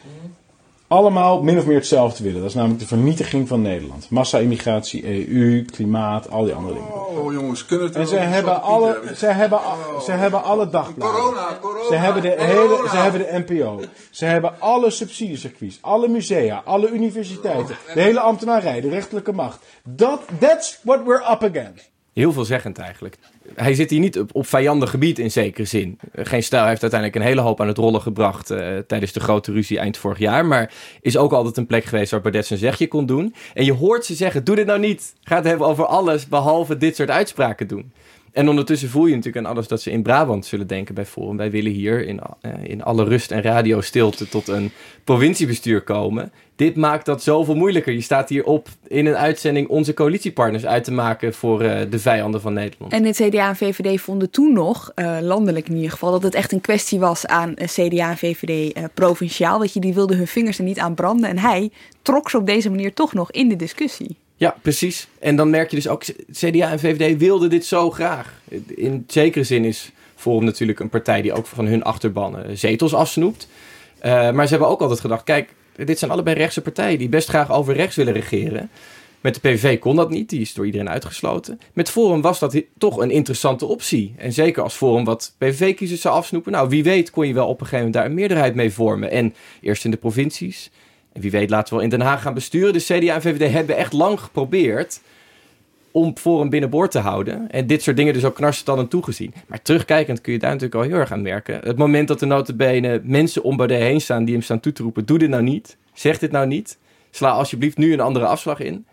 allemaal min of meer hetzelfde willen. Dat is namelijk de vernietiging van Nederland. Massa-immigratie, EU, klimaat, al die andere dingen. Oh jongens, kunnen het En ze hebben, alle, ze, hebben, ze hebben alle dagbladen. Corona, corona, ze hebben de, hele, ze hebben de NPO. Ze hebben alle subsidiecircuits, alle musea, alle universiteiten. De hele ambtenarij, de rechterlijke macht. Dat, that's what we're up against. Heel veelzeggend eigenlijk. Hij zit hier niet op, op vijandig gebied in zekere zin. Geen Stijl heeft uiteindelijk een hele hoop aan het rollen gebracht uh, tijdens de grote ruzie eind vorig jaar. Maar is ook altijd een plek geweest waar Baudet zijn zegje kon doen. En je hoort ze zeggen, doe dit nou niet. Ga het hebben over alles behalve dit soort uitspraken doen. En ondertussen voel je natuurlijk aan alles dat ze in Brabant zullen denken bij. Wij willen hier in, uh, in alle rust en radiostilte tot een provinciebestuur komen. Dit maakt dat zoveel moeilijker. Je staat hier op in een uitzending onze coalitiepartners uit te maken voor uh, de vijanden van Nederland. En het CDA en VVD vonden toen nog, uh, landelijk in ieder geval, dat het echt een kwestie was aan CDA en VVD provinciaal. Dat je die wilden hun vingers er niet aan branden. En hij trok ze op deze manier toch nog in de discussie. Ja, precies. En dan merk je dus ook, CDA en VVD wilden dit zo graag. In zekere zin is Forum natuurlijk een partij die ook van hun achterban zetels afsnoept. Uh, maar ze hebben ook altijd gedacht, kijk, dit zijn allebei rechtse partijen die best graag over rechts willen regeren. Met de PVV kon dat niet, die is door iedereen uitgesloten. Met Forum was dat toch een interessante optie. En zeker als Forum wat PVV-kiezers zou afsnoepen. Nou, wie weet kon je wel op een gegeven moment daar een meerderheid mee vormen. En eerst in de provincies. Wie weet laten we wel in Den Haag gaan besturen. De CDA en VVD hebben echt lang geprobeerd om Forum binnenboord te houden. En dit soort dingen dus ook knarsen dan toegezien. Maar terugkijkend kun je daar natuurlijk al heel erg aan merken. Het moment dat er notabene mensen om Baudet heen staan die hem staan toe te roepen. Doe dit nou niet. Zeg dit nou niet. Sla alsjeblieft nu een andere afslag in.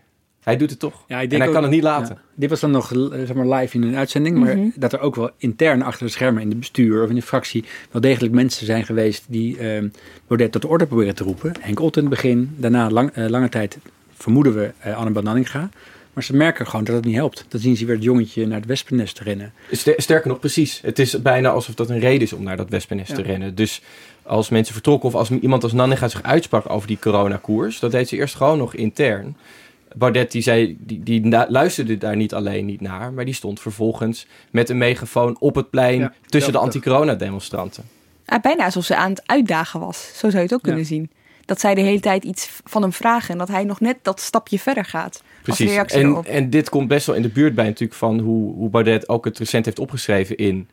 Hij doet het toch. Ja, ik en hij ook- kan het niet laten. ja, dit was dan nog zeg maar, live in een uitzending. Maar Mhm. dat er ook wel intern achter de schermen in de bestuur of in de fractie wel degelijk mensen zijn geweest die eh, Baudet tot de orde proberen te roepen. Henk Otten in het begin, daarna lang, eh, lange tijd vermoeden we eh, Anne Bananninga. Maar ze merken gewoon dat het niet helpt. Dan zien ze weer het jongetje naar het wespennest rennen. Ster- Sterker nog, precies. Het is bijna alsof dat een reden is om naar dat wespennest te rennen. Dus als mensen vertrokken of als iemand als Nanninga zich uitsprak over die coronakoers, dat deed ze eerst gewoon nog intern. Baudet die zei, die, die luisterde daar niet alleen niet naar, maar die stond vervolgens met een megafoon op het plein Ja, tussen de anti-corona-demonstranten. Ah, bijna alsof ze aan het uitdagen was. Zo zou je het ook kunnen zien. Dat zij de hele tijd iets van hem vragen en dat hij nog net dat stapje verder gaat. Precies. reactie En, erop. en dit komt best wel in de buurt bij natuurlijk van hoe, hoe Baudet ook het recent heeft opgeschreven in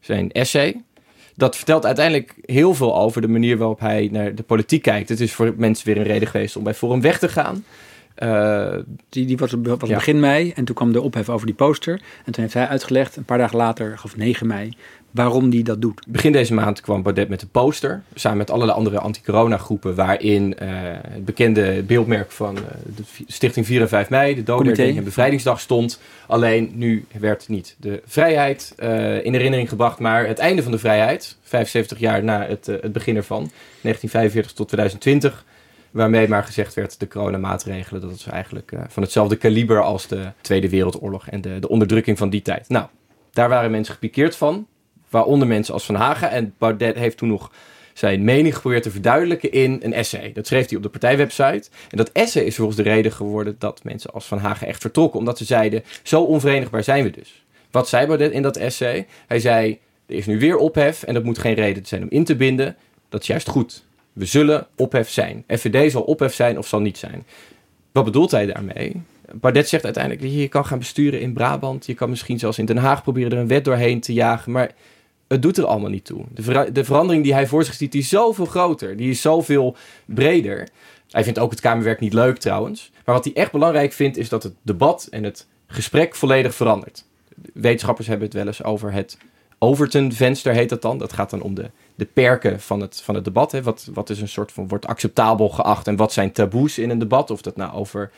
zijn essay. Dat vertelt uiteindelijk heel veel over de manier waarop hij naar de politiek kijkt. Het is voor mensen weer een reden geweest om bij Forum weg te gaan. Eh, Die, die was, was Ja. begin mei en toen kwam de ophef over die poster. En toen heeft hij uitgelegd, een paar dagen later, of 9 mei, waarom die dat doet. Begin deze maand kwam Baudet met een poster, samen met allerlei andere anti-corona-groepen, waarin eh, het bekende beeldmerk van eh, de Stichting 4 en 5 mei, de doodherdenking en bevrijdingsdag stond. Alleen nu werd niet de vrijheid in herinnering gebracht, maar het einde van de vrijheid, 75 jaar na het, het begin ervan, 1945 tot 2020. Waarmee maar gezegd werd, de coronamaatregelen, dat is eigenlijk eh, van hetzelfde kaliber als de Tweede Wereldoorlog en de, de onderdrukking van die tijd. Nou, daar waren mensen gepikeerd van. Waaronder mensen als Van Hagen. En Baudet heeft toen nog zijn mening geprobeerd te verduidelijken in een essay. Dat schreef hij op de partijwebsite. En dat essay is volgens de reden geworden dat mensen als Van Hagen echt vertrokken. Omdat ze zeiden, zo onverenigbaar zijn we dus. Wat zei Baudet in dat essay? Hij zei, er is nu weer ophef en dat moet geen reden zijn om in te binden. Dat is juist goed. We zullen ophef zijn. FVD zal ophef zijn of zal niet zijn. Wat bedoelt hij daarmee? Baudet zegt uiteindelijk, je, kan gaan besturen in Brabant. Je kan misschien zelfs in Den Haag proberen er een wet doorheen te jagen. Maar het doet er allemaal niet toe. De, de verandering die hij voor zich ziet, die is zoveel groter. Die is zoveel breder. Hij vindt ook het Kamerwerk niet leuk trouwens. Maar wat hij echt belangrijk vindt, is dat het debat en het gesprek volledig verandert. Wetenschappers hebben het wel eens over het Overton-venster, heet dat dan. Dat gaat dan om de, de perken van het, van het debat. Hè. Wat, wat is een soort van, wordt acceptabel geacht en wat zijn taboes in een debat? Of dat nou over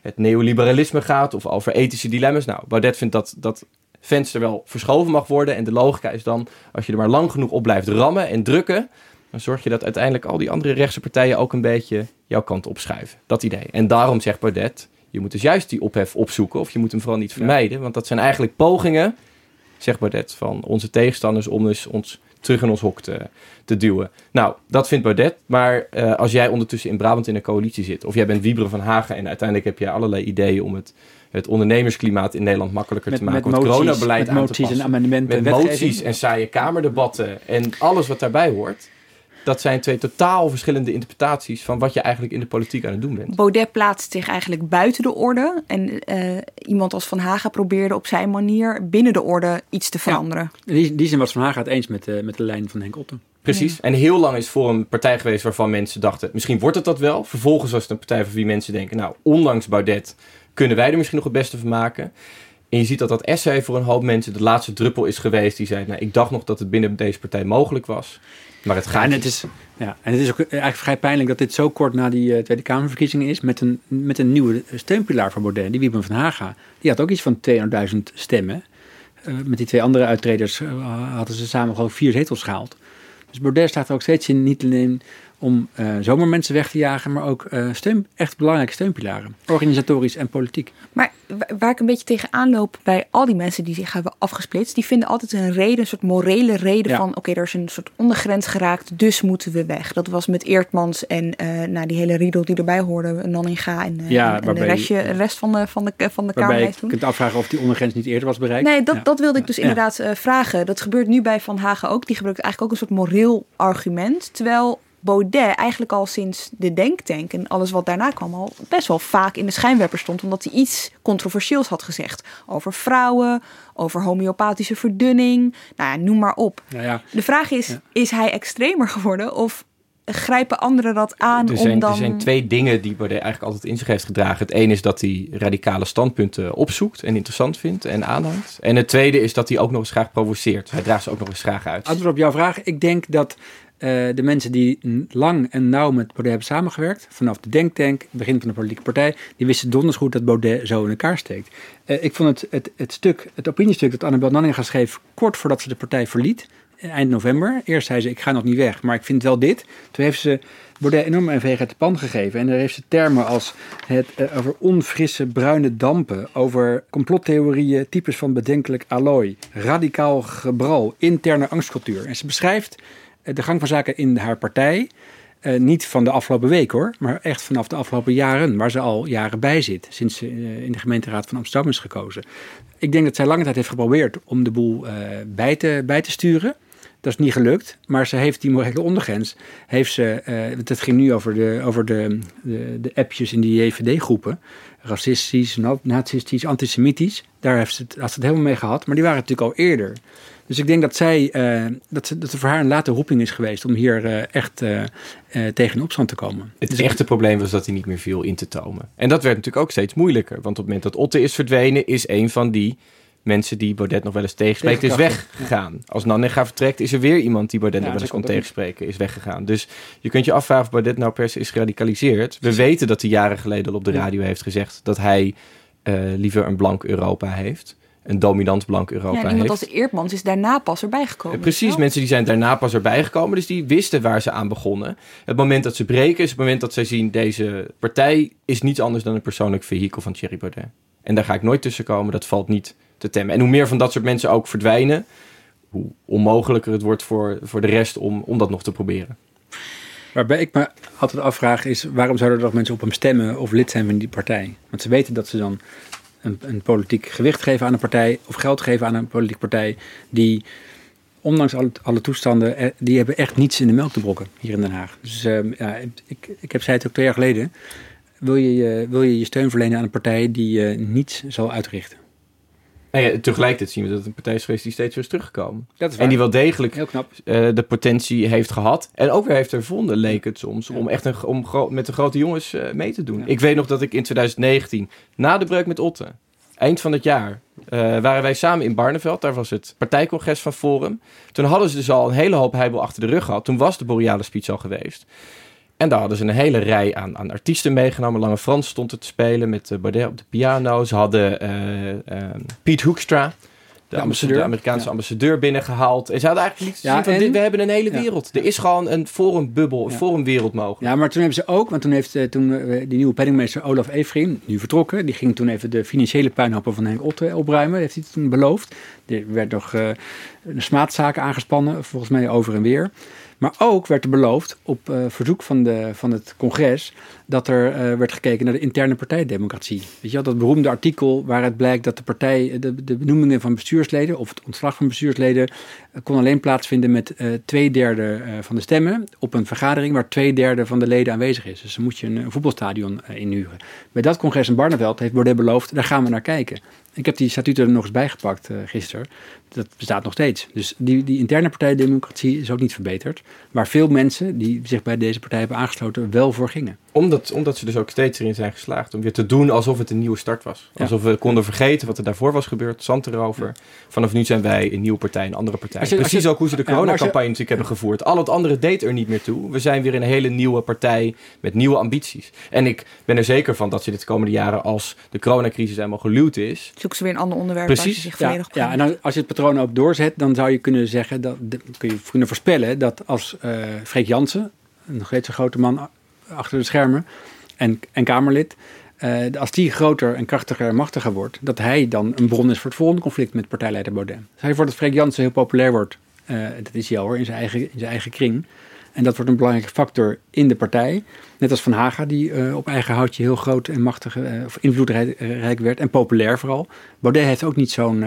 het neoliberalisme gaat of over ethische dilemma's. Nou, Baudet vindt dat dat venster wel verschoven mag worden. En de logica is dan, als je er maar lang genoeg op blijft rammen en drukken, dan zorg je dat uiteindelijk al die andere rechtse partijen ook een beetje jouw kant opschuiven. Dat idee. En daarom zegt Baudet, je moet dus juist die ophef opzoeken of je moet hem vooral niet vermijden. Want dat zijn eigenlijk pogingen, zegt Baudet, van onze tegenstanders om dus ons terug in ons hok te, te duwen. Nou, dat vindt Baudet. Maar eh, als jij ondertussen in Brabant in een coalitie zit, of jij bent Wieberen van Hagen en uiteindelijk heb jij allerlei ideeën om het, het ondernemersklimaat in Nederland makkelijker Met- te maken, met om het moties, coronabeleid met aan te moties en passen. amendementen, Met moties en saaie kamerdebatten en alles wat daarbij hoort. Dat zijn twee totaal verschillende interpretaties van wat je eigenlijk in de politiek aan het doen bent. Baudet plaatst zich eigenlijk buiten de orde. En eh, iemand als Van Haga probeerde op zijn manier binnen de orde iets te veranderen. In die, die zin was Van Haga het eens met, eh, met de lijn van Henk Otten. Precies. En heel lang is voor een partij geweest waarvan mensen dachten, misschien wordt het dat wel. Vervolgens was het een partij van wie mensen denken, nou, ondanks Baudet kunnen wij er misschien nog het beste van maken. En je ziet dat dat essay voor een hoop mensen de laatste druppel is geweest. Die zei, nou, ik dacht nog dat het binnen deze partij mogelijk was. Maar het gaat Ja, en het is, ja, en het is ook eigenlijk vrij pijnlijk dat dit zo kort na die eh, Tweede Kamerverkiezingen is. Met een, met een nieuwe steunpilaar van Baudet, die Wieben van Haga. Die had ook iets van 200.000 stemmen. Eh, met die twee andere uittreders eh, hadden ze samen gewoon vier zetels gehaald. Dus Baudet staat er ook steeds in, niet alleen om eh, zomaar mensen weg te jagen, maar ook eh, steun, echt belangrijke steunpilaren. Organisatorisch en politiek. Maar wa- waar ik een beetje tegenaan loop bij al die mensen die zich hebben afgesplitst, die vinden altijd een reden, een soort morele reden Ja. van: oké, er is een soort ondergrens geraakt, dus moeten we weg. Dat was met Eertmans en eh nou, die hele riedel die erbij hoorde, Nanninga en, Ja, en- en de restje, de rest van de, van de, van de Kamerlijst je kunt afvragen of die ondergrens niet eerder was bereikt. Nee, dat, Ja. dat wilde ik dus inderdaad vragen. Dat gebeurt nu bij Van Hagen ook. Die gebruikt eigenlijk ook een soort moreel argument. Terwijl Baudet eigenlijk al sinds de denktank en alles wat daarna kwam al best wel vaak in de schijnwerper stond. Omdat hij iets controversieels had gezegd over vrouwen, over homeopathische verdunning. Nou ja, noem maar op. Nou ja, De vraag is, is hij extremer geworden of grijpen anderen dat aan Er zijn, om dan... er zijn twee dingen die Baudet eigenlijk altijd in zich heeft gedragen. Het ene is dat hij radicale standpunten opzoekt en interessant vindt en aanhangt. En het tweede is dat hij ook nog eens graag provoceert. Hij draagt ze ook nog eens graag uit. Antwoord op jouw vraag. Ik denk dat eh, de mensen die lang en nauw met Baudet hebben samengewerkt, vanaf de denktank, begin van de politieke partij, die wisten donders goed dat Baudet zo in elkaar steekt. Eh, ik vond het, het, het stuk, het opiniestuk dat Annabel Nanninga schreef, kort voordat ze de partij verliet, eh, eind november. Eerst zei ze, ik ga nog niet weg, maar ik vind wel dit. Toen heeft ze Baudet enorm een veeg uit de pan gegeven. En daar heeft ze termen als het, over onfrisse bruine dampen, over complottheorieën, types van bedenkelijk allooi, radicaal gebral, interne angstcultuur. En ze beschrijft de gang van zaken in haar partij. eh, niet van de afgelopen week hoor, maar echt vanaf de afgelopen jaren, waar ze al jaren bij zit, sinds ze eh, in de gemeenteraad van Amsterdam is gekozen. Ik denk dat zij lange tijd heeft geprobeerd om de boel eh, bij, te, bij te sturen. Dat is niet gelukt, maar ze heeft die morele ondergrens. Heeft ze, want het ging nu over de, over de, de, de appjes in die JVD-groepen. Racistisch, na- nazistisch, antisemitisch. Daar heeft ze, het, had ze het helemaal mee gehad, maar die waren natuurlijk al eerder. Dus ik denk dat zij, eh, dat, ze, dat er voor haar een late roeping is geweest om hier eh, echt tegen in opstand te komen. Het Dus echte probleem was dat hij niet meer viel in te tomen. En dat werd natuurlijk ook steeds moeilijker. Want op het moment dat Otte is verdwenen, is een van die mensen die Baudet nog wel eens tegenspreekt, is weggegaan. Als Nanninga vertrekt, is er weer iemand die Baudet Ja, nog wel eens kon tegenspreken, is weggegaan. Dus je kunt je afvragen of Baudet nou per se is geradicaliseerd. We weten dat hij jaren geleden al op de Ja. radio heeft gezegd dat hij eh, liever een blank Europa heeft. Een dominant blank Europa ja, en iemand heeft. als Eertmans is daarna pas erbij gekomen. Eh, Precies, mensen die zijn daarna pas erbij gekomen. Dus die wisten waar ze aan begonnen. Het moment dat ze breken is het moment dat zij zien... deze partij is niets anders dan een persoonlijk vehikel van Thierry Baudet. En daar ga ik nooit tussen komen. Dat valt niet te temmen. En hoe meer van dat soort mensen ook verdwijnen... hoe onmogelijker het wordt voor, voor de rest om, om dat nog te proberen. Waarbij ik me altijd afvraag is, waarom zouden er nog mensen op hem stemmen of lid zijn van die partij? Want ze weten dat ze dan een, een politiek gewicht geven aan een partij of geld geven aan een politieke partij die, ondanks alle, alle toestanden, eh, die hebben echt niets in de melk te brokken hier in Den Haag. Dus eh, ja, ik, ik heb zei het ook twee jaar geleden, wil je, wil je je steun verlenen aan een partij die eh, niets zal uitrichten? Nou ja, tegelijkertijd zien we dat het een partij is geweest die steeds weer is teruggekomen. Dat is en die wel degelijk Heel knap. eh, de potentie heeft gehad. En ook weer heeft ervonden, leek het soms, om echt een, om met de grote jongens eh, mee te doen. Ik weet nog dat ik in 2019, na de breuk met Otte, eind van het jaar, eh, waren wij samen in Barneveld. Daar was het partijcongres van Forum. Toen hadden ze dus al een hele hoop heibel achter de rug gehad. Toen was de Boreale Speech al geweest. En daar hadden ze een hele rij aan, aan artiesten meegenomen. Lange Frans stond er te spelen met uh, Baudet op de piano. Ze hadden uh, uh, Piet Hoekstra, de, ambassadeur. de Amerikaanse ja. ambassadeur, binnengehaald. En ze hadden eigenlijk niet ja, van, dit, we hebben een hele wereld. Ja. Er is gewoon een forumbubbel, een forumwereld mogelijk. Ja, maar toen hebben ze ook, want toen heeft toen, die nieuwe penningmeester Olaf Efrin, nu vertrokken, die ging toen even de financiële puinhoppen van Henk Otte opruimen. Heeft hij toen beloofd. Er werd nog uh, een smaadzaak aangespannen, volgens mij over en weer. Maar ook werd er beloofd, op uh, verzoek van, de, van het congres, dat er uh, werd gekeken naar de interne partijdemocratie. Weet je wel, dat beroemde artikel waaruit blijkt dat de partij, de, de benoemingen van bestuursleden of het ontslag van bestuursleden kon alleen plaatsvinden met twee derde van de stemmen op een vergadering waar twee derde van de leden aanwezig is. Dus dan moet je een, voetbalstadion inhuren. Bij dat congres in Barneveld heeft Baudet beloofd, daar gaan we naar kijken. Ik heb die statuten er nog eens bijgepakt gisteren. Dat bestaat nog steeds. Dus die, die interne partijdemocratie is ook niet verbeterd. Waar veel mensen die zich bij deze partij hebben aangesloten wel voor gingen. Omdat, omdat ze dus ook steeds erin zijn geslaagd om weer te doen alsof het een nieuwe start was. Ja. Alsof we konden vergeten wat er daarvoor was gebeurd. Zand erover. Ja. Vanaf nu zijn wij een nieuwe partij, een andere partij. Je, Precies je, ook hoe ze de coronacampagne natuurlijk hebben gevoerd. Al het andere deed er niet meer toe. We zijn weer een hele nieuwe partij met nieuwe ambities. En ik ben er zeker van dat ze dit de komende jaren als de coronacrisis helemaal geluwd is. Zoeken ze weer een ander onderwerp Precies. waar ze zich volledig ja, ja, en als je het patroon ook doorzet, dan zou je kunnen zeggen, dat, kun je kunnen voorspellen dat als uh, Freek Jansen, nog steeds een grote man achter de schermen, en, en Kamerlid, uh, als die groter en krachtiger en machtiger wordt, dat hij dan een bron is voor het volgende conflict met partijleider Baudet. Stel je voor dat Freek Jansen heel populair wordt, uh, dat is al hoor, in zijn, eigen, in zijn eigen kring. En dat wordt een belangrijke factor in de partij. Net als Van Haga, die op eigen houtje heel groot en machtig, of invloedrijk werd en populair vooral. Baudet heeft ook niet zo'n.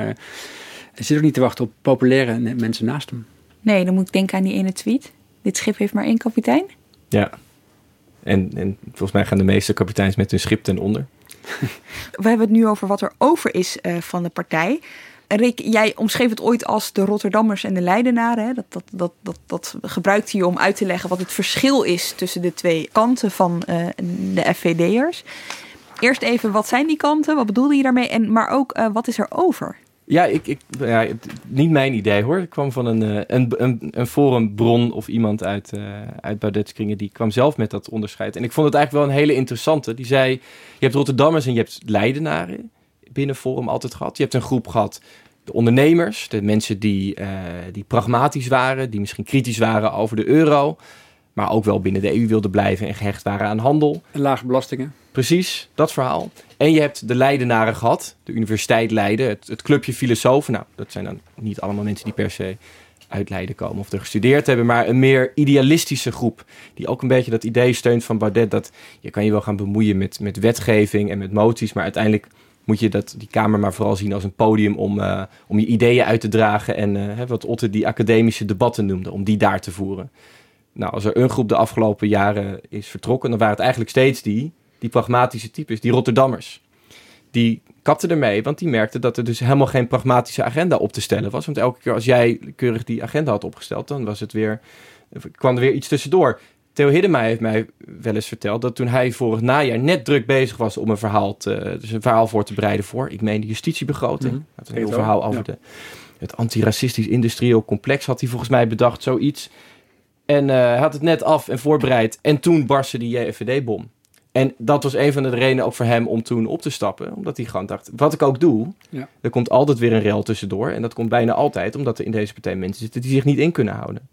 Uh, zit ook niet te wachten op populaire mensen naast hem. Nee, dan moet ik denken aan die ene tweet. Dit schip heeft maar één kapitein. Ja. En, en volgens mij gaan de meeste kapiteins met hun schip ten onder. We hebben het nu over wat er over is uh, van de partij. Rick, jij omschreef het ooit als de Rotterdammers en de Leidenaren. Hè? Dat, dat, dat, dat, dat gebruikt hij om uit te leggen wat het verschil is tussen de twee kanten van uh, de FVD'ers. Eerst even, wat zijn die kanten? Wat bedoelde je daarmee? En, maar ook, uh, wat is er over? Ja, ik, ik, ja, niet mijn idee hoor. Ik kwam van een, een, een, een forumbron of iemand uit, uh, uit Baudet's kringen. Die kwam zelf met dat onderscheid. En ik vond het eigenlijk wel een hele interessante. Die zei, je hebt Rotterdammers en je hebt Leidenaren binnen Forum altijd gehad. Je hebt een groep gehad, de ondernemers. De mensen die, uh, die pragmatisch waren. Die misschien kritisch waren over de euro. Maar ook wel binnen de EU wilden blijven en gehecht waren aan handel. En lage belastingen. Precies, dat verhaal. En je hebt de Leidenaren gehad, de Universiteit Leiden, het, het clubje filosofen. Nou, dat zijn dan niet allemaal mensen die per se uit Leiden komen of er gestudeerd hebben, maar een meer idealistische groep. Die ook een beetje dat idee steunt van Baudet dat je kan je wel gaan bemoeien met, met wetgeving en met moties, maar uiteindelijk moet je dat, die Kamer maar vooral zien als een podium om, uh, om je ideeën uit te dragen en uh, wat Otte die academische debatten noemde, om die daar te voeren. Nou, als er een groep de afgelopen jaren is vertrokken, dan waren het eigenlijk steeds die die pragmatische types, die Rotterdammers. Die kapten ermee, want die merkten dat er dus helemaal geen pragmatische agenda op te stellen was. Want elke keer als jij keurig die agenda had opgesteld, dan was het weer, kwam er weer iets tussendoor. Theo Hiddema heeft mij wel eens verteld dat toen hij vorig najaar net druk bezig was om een verhaal, te, dus een verhaal voor te bereiden voor, ik meen de justitiebegroting. Mm -hmm. een heel verhaal over ja. de, het antiracistisch industrieel complex had hij volgens mij bedacht, zoiets. En uh, hij had het net af en voorbereid. En toen barstte die JFVD-bom. En dat was een van de redenen ook voor hem om toen op te stappen. Omdat hij gewoon dacht, wat ik ook doe, ja. er komt altijd weer een rel tussendoor. En dat komt bijna altijd omdat er in deze partij mensen zitten die zich niet in kunnen houden.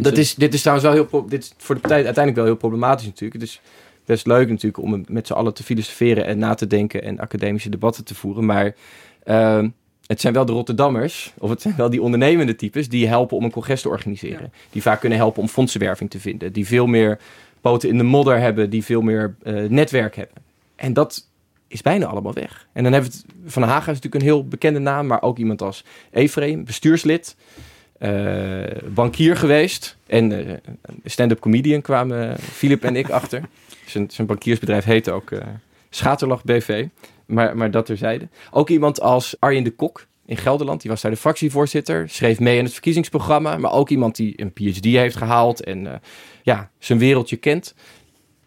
Dat is, dit is trouwens wel heel, dit is voor de partij uiteindelijk wel heel problematisch natuurlijk. Het is best leuk natuurlijk om met z'n allen te filosoferen en na te denken en academische debatten te voeren. Maar uh, het zijn wel de Rotterdammers, of het zijn wel die ondernemende types die helpen om een congres te organiseren. Ja. Die vaak kunnen helpen om fondsenwerving te vinden. Die veel meer poten in de modder hebben, die veel meer uh, netwerk hebben. En dat is bijna allemaal weg. En dan hebben we het, Van Haga is natuurlijk een heel bekende naam, maar ook iemand als Efreem, bestuurslid, uh, bankier geweest en uh, stand-up comedian kwamen Filip en ik achter. Zijn, zijn bankiersbedrijf heette ook Schaterlach BV, maar, maar dat terzijde. Ook iemand als Arjen de Kok, in Gelderland. Die was daar de fractievoorzitter, schreef mee in het verkiezingsprogramma. Maar ook iemand die een PhD heeft gehaald en uh, ja, zijn wereldje kent.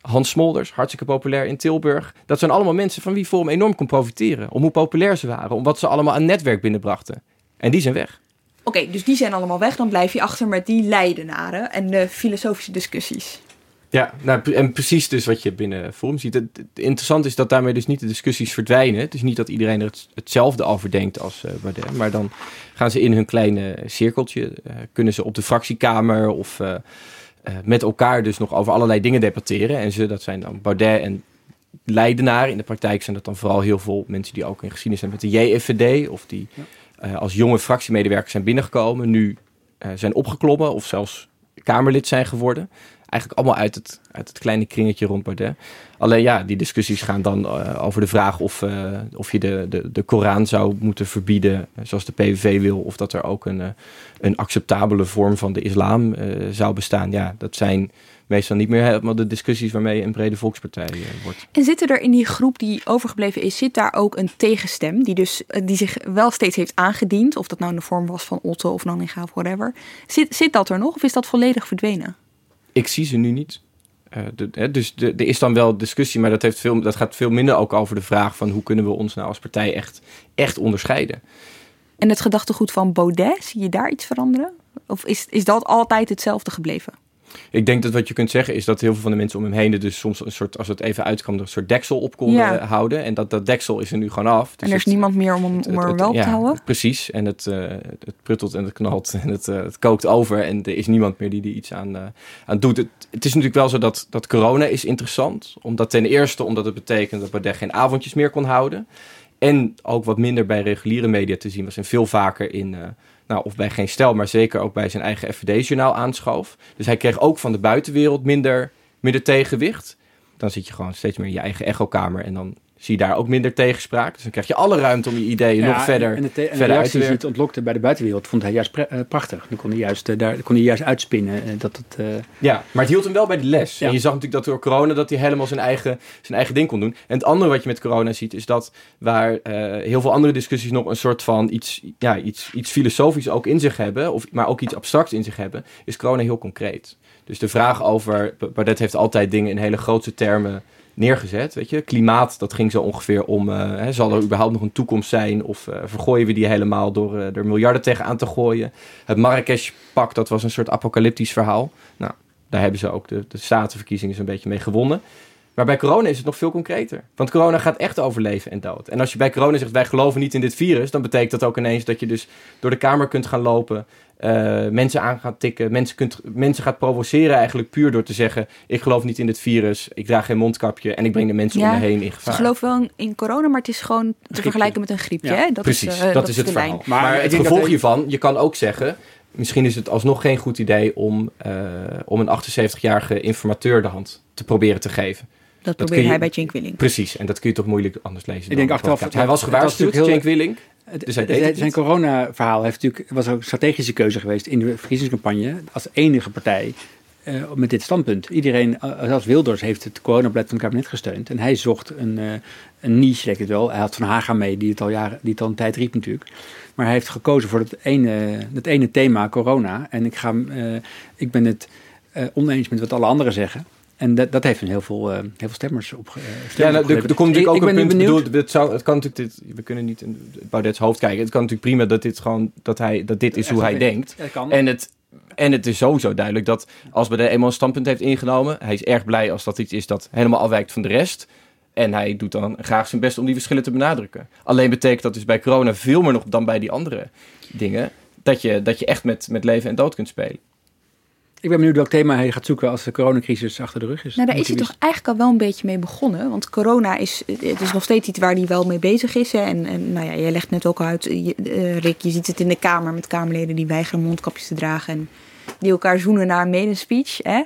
Hans Smolders, hartstikke populair in Tilburg. Dat zijn allemaal mensen van wie Forum enorm kon profiteren. Om hoe populair ze waren, om wat ze allemaal aan netwerk binnenbrachten. En die zijn weg. Oké, dus die zijn allemaal weg. Dan blijf je achter met die leidenaren en de filosofische discussies. Ja, nou, en precies dus wat je binnen Forum ziet. Het, interessant is dat daarmee dus niet de discussies verdwijnen. Het is niet dat iedereen er het, hetzelfde over denkt als uh, Baudet. Maar dan gaan ze in hun kleine cirkeltje, uh, kunnen ze op de fractiekamer of uh, met elkaar dus nog over allerlei dingen debatteren. En ze, dat zijn dan Baudet en Leidenaren. In de praktijk zijn dat dan vooral heel veel mensen die ook in geschiedenis zijn met de JFVD. Of die als jonge fractiemedewerkers zijn binnengekomen, nu zijn opgeklommen of zelfs Kamerlid zijn geworden eigenlijk allemaal uit het, het kleine kringetje rond Baudet. Alleen ja, die discussies gaan dan uh, over de vraag of, uh, of je de, de, de Koran zou moeten verbieden, zoals de PVV wil, of dat er ook een, uh, een acceptabele vorm van de islam zou bestaan. Ja, dat zijn meestal niet meer helemaal de discussies waarmee een brede volkspartij wordt. En zit er in die groep die overgebleven is, zit daar ook een tegenstem die, dus, die zich wel steeds heeft aangediend, of dat nou in de vorm was van Otto of Nanninga of whatever. Zit, zit dat er nog of is dat volledig verdwenen? Ik zie ze nu niet. Hè, dus er is dan wel discussie, maar dat, heeft veel, dat gaat veel minder ook over de vraag van hoe kunnen we ons nou als partij echt, echt onderscheiden. En het gedachtegoed van Baudet, zie je daar iets veranderen? Of is, is dat altijd hetzelfde gebleven? Ik denk dat wat je kunt zeggen is dat heel veel van de mensen om hem heen er dus soms een soort, als het even uitkwam, een soort deksel op konden ja. houden. En dat, dat deksel is er nu gewoon af. Dus en er is het, niemand meer om, hem, om er wel op ja, te houden? Precies. En het, uh, het pruttelt en het knalt en het, uh, het kookt over. En er is niemand meer die er iets aan, uh, aan doet. Het, het, is natuurlijk wel zo dat, dat corona is interessant. Omdat ten eerste omdat het betekent dat Baudet geen avondjes meer kon houden. En ook wat minder bij reguliere media te zien was. En veel vaker in nou, of bij geen stel, maar zeker ook bij zijn eigen FVD-journaal aanschoof. Dus hij kreeg ook van de buitenwereld minder, minder tegenwicht. Dan zit je gewoon steeds meer in je eigen echokamer en dan zie je daar ook minder tegenspraak. Dus dan krijg je alle ruimte om je ideeën Ja, nog verder, en de, te- en de verder uit te die het ontlokte bij de buitenwereld vond hij juist eh, prachtig. Dan kon hij juist, eh, daar kon hij juist uitspinnen eh, dat het... Ja, maar het hield hem wel bij de les. Ja. En je zag natuurlijk dat door corona dat hij helemaal zijn eigen, zijn eigen ding kon doen. En het andere wat je met corona ziet is dat waar heel veel andere discussies nog een soort van iets, ja, iets, iets filosofisch ook in zich hebben, of, maar ook iets abstracts in zich hebben, is corona heel concreet. Dus de vraag over, Bardet heeft altijd dingen in hele grote termen neergezet. Weet je? Klimaat, dat ging zo ongeveer om, eh, hè, zal er überhaupt nog een toekomst zijn of eh, vergooien we die helemaal door eh, er miljarden tegenaan te gooien. Het Marrakesh-pact, dat was een soort apocalyptisch verhaal. Nou, daar hebben ze ook de, de statenverkiezingen zo'n beetje mee gewonnen. Maar bij corona is het nog veel concreter. Want corona gaat echt over leven en dood. En als je bij corona zegt, wij geloven niet in dit virus... dan betekent dat ook ineens dat je dus door de kamer kunt gaan lopen... eh, mensen aan gaat tikken, mensen, kunt, mensen gaat provoceren eigenlijk puur door te zeggen... ik geloof niet in dit virus, ik draag geen mondkapje... en ik breng de mensen om me heen in Ze gevaar. geloven wel in corona, maar het is gewoon te vergelijken met een griepje. Ja, hè? Dat precies, is, eh, dat, is het de verhaal. lijn. Maar, ik het gevolg hiervan, je kan ook zeggen... misschien is het alsnog geen goed idee om, eh, om een 78-jarige informateur de hand te proberen te geven. Dat probeerde je- hij bij Cenk Willink. Precies, en dat kun je toch moeilijk anders lezen. Ik denk achteraf... Hij was gewaarschuwd, natuurlijk Cenk Willink. Dus het- het zijn corona-verhaal heeft natuurlijk, was ook een strategische keuze geweest in de verkiezingscampagne. Als enige partij eh, met dit standpunt. Iedereen, eh, zelfs Wilders, heeft het coronabeleid van het kabinet gesteund. En hij zocht een, eh, een niche, denk ik het wel. Hij had Van Haga mee, die het al, jaren, die het al een tijd riep natuurlijk. Maar hij heeft gekozen voor het ene, het ene thema, corona. En ik, ga, eh, ik ben het eh, oneens met wat alle anderen zeggen. En dat, dat heeft een heel veel, eh, heel veel stemmers op. eh, Ja, nou, er, er komt natuurlijk ook ik een ben punt. Bedoel, het, zou, het kan natuurlijk dit, we kunnen niet in Baudet's hoofd kijken. Het kan natuurlijk prima dat dit gewoon dat hij dat dit is hoe hij denkt. En het en het is sowieso duidelijk dat als Baudet eenmaal een standpunt heeft ingenomen, hij is erg blij als dat iets is dat helemaal afwijkt van de rest. En hij doet dan graag zijn best om die verschillen te benadrukken. Alleen betekent dat dus bij corona veel meer nog dan bij die andere dingen, dat je, dat je echt met, met leven en dood kunt spelen. Ik ben benieuwd welk thema hij gaat zoeken als de coronacrisis achter de rug is. Nou, daar is hij toch eigenlijk al wel een beetje mee begonnen. Want corona is, het is nog steeds iets waar hij wel mee bezig is. Hè. En, en nou ja, jij legt net ook uit, je, eh, Rick, je ziet het in de Kamer met Kamerleden die weigeren mondkapjes te dragen. En die elkaar zoenen na een medespeech. Hè.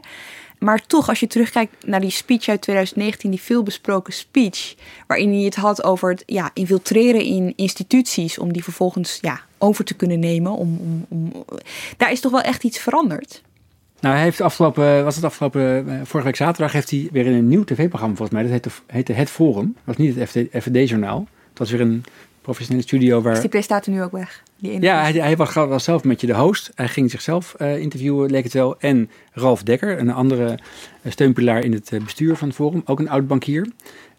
Maar toch, als je terugkijkt naar die speech uit 2019, die veelbesproken speech, waarin hij het had over het ja, infiltreren in instituties, om die vervolgens ja, over te kunnen nemen. Om, om, om, daar is toch wel echt iets veranderd. Nou, hij heeft afgelopen, was het afgelopen, eh, vorige week zaterdag heeft hij weer in een nieuw tv-programma volgens mij. Dat heette, heette Het Forum. Dat was niet het FVD-journaal. Het was weer een professionele studio waar... Is die presentator nu ook weg? Die Ja, hij, hij was, was zelf met je de host. Hij ging zichzelf eh, interviewen, leek het wel. En Ralf Dekker, een andere eh, steunpilaar in het bestuur van het Forum. Ook een oud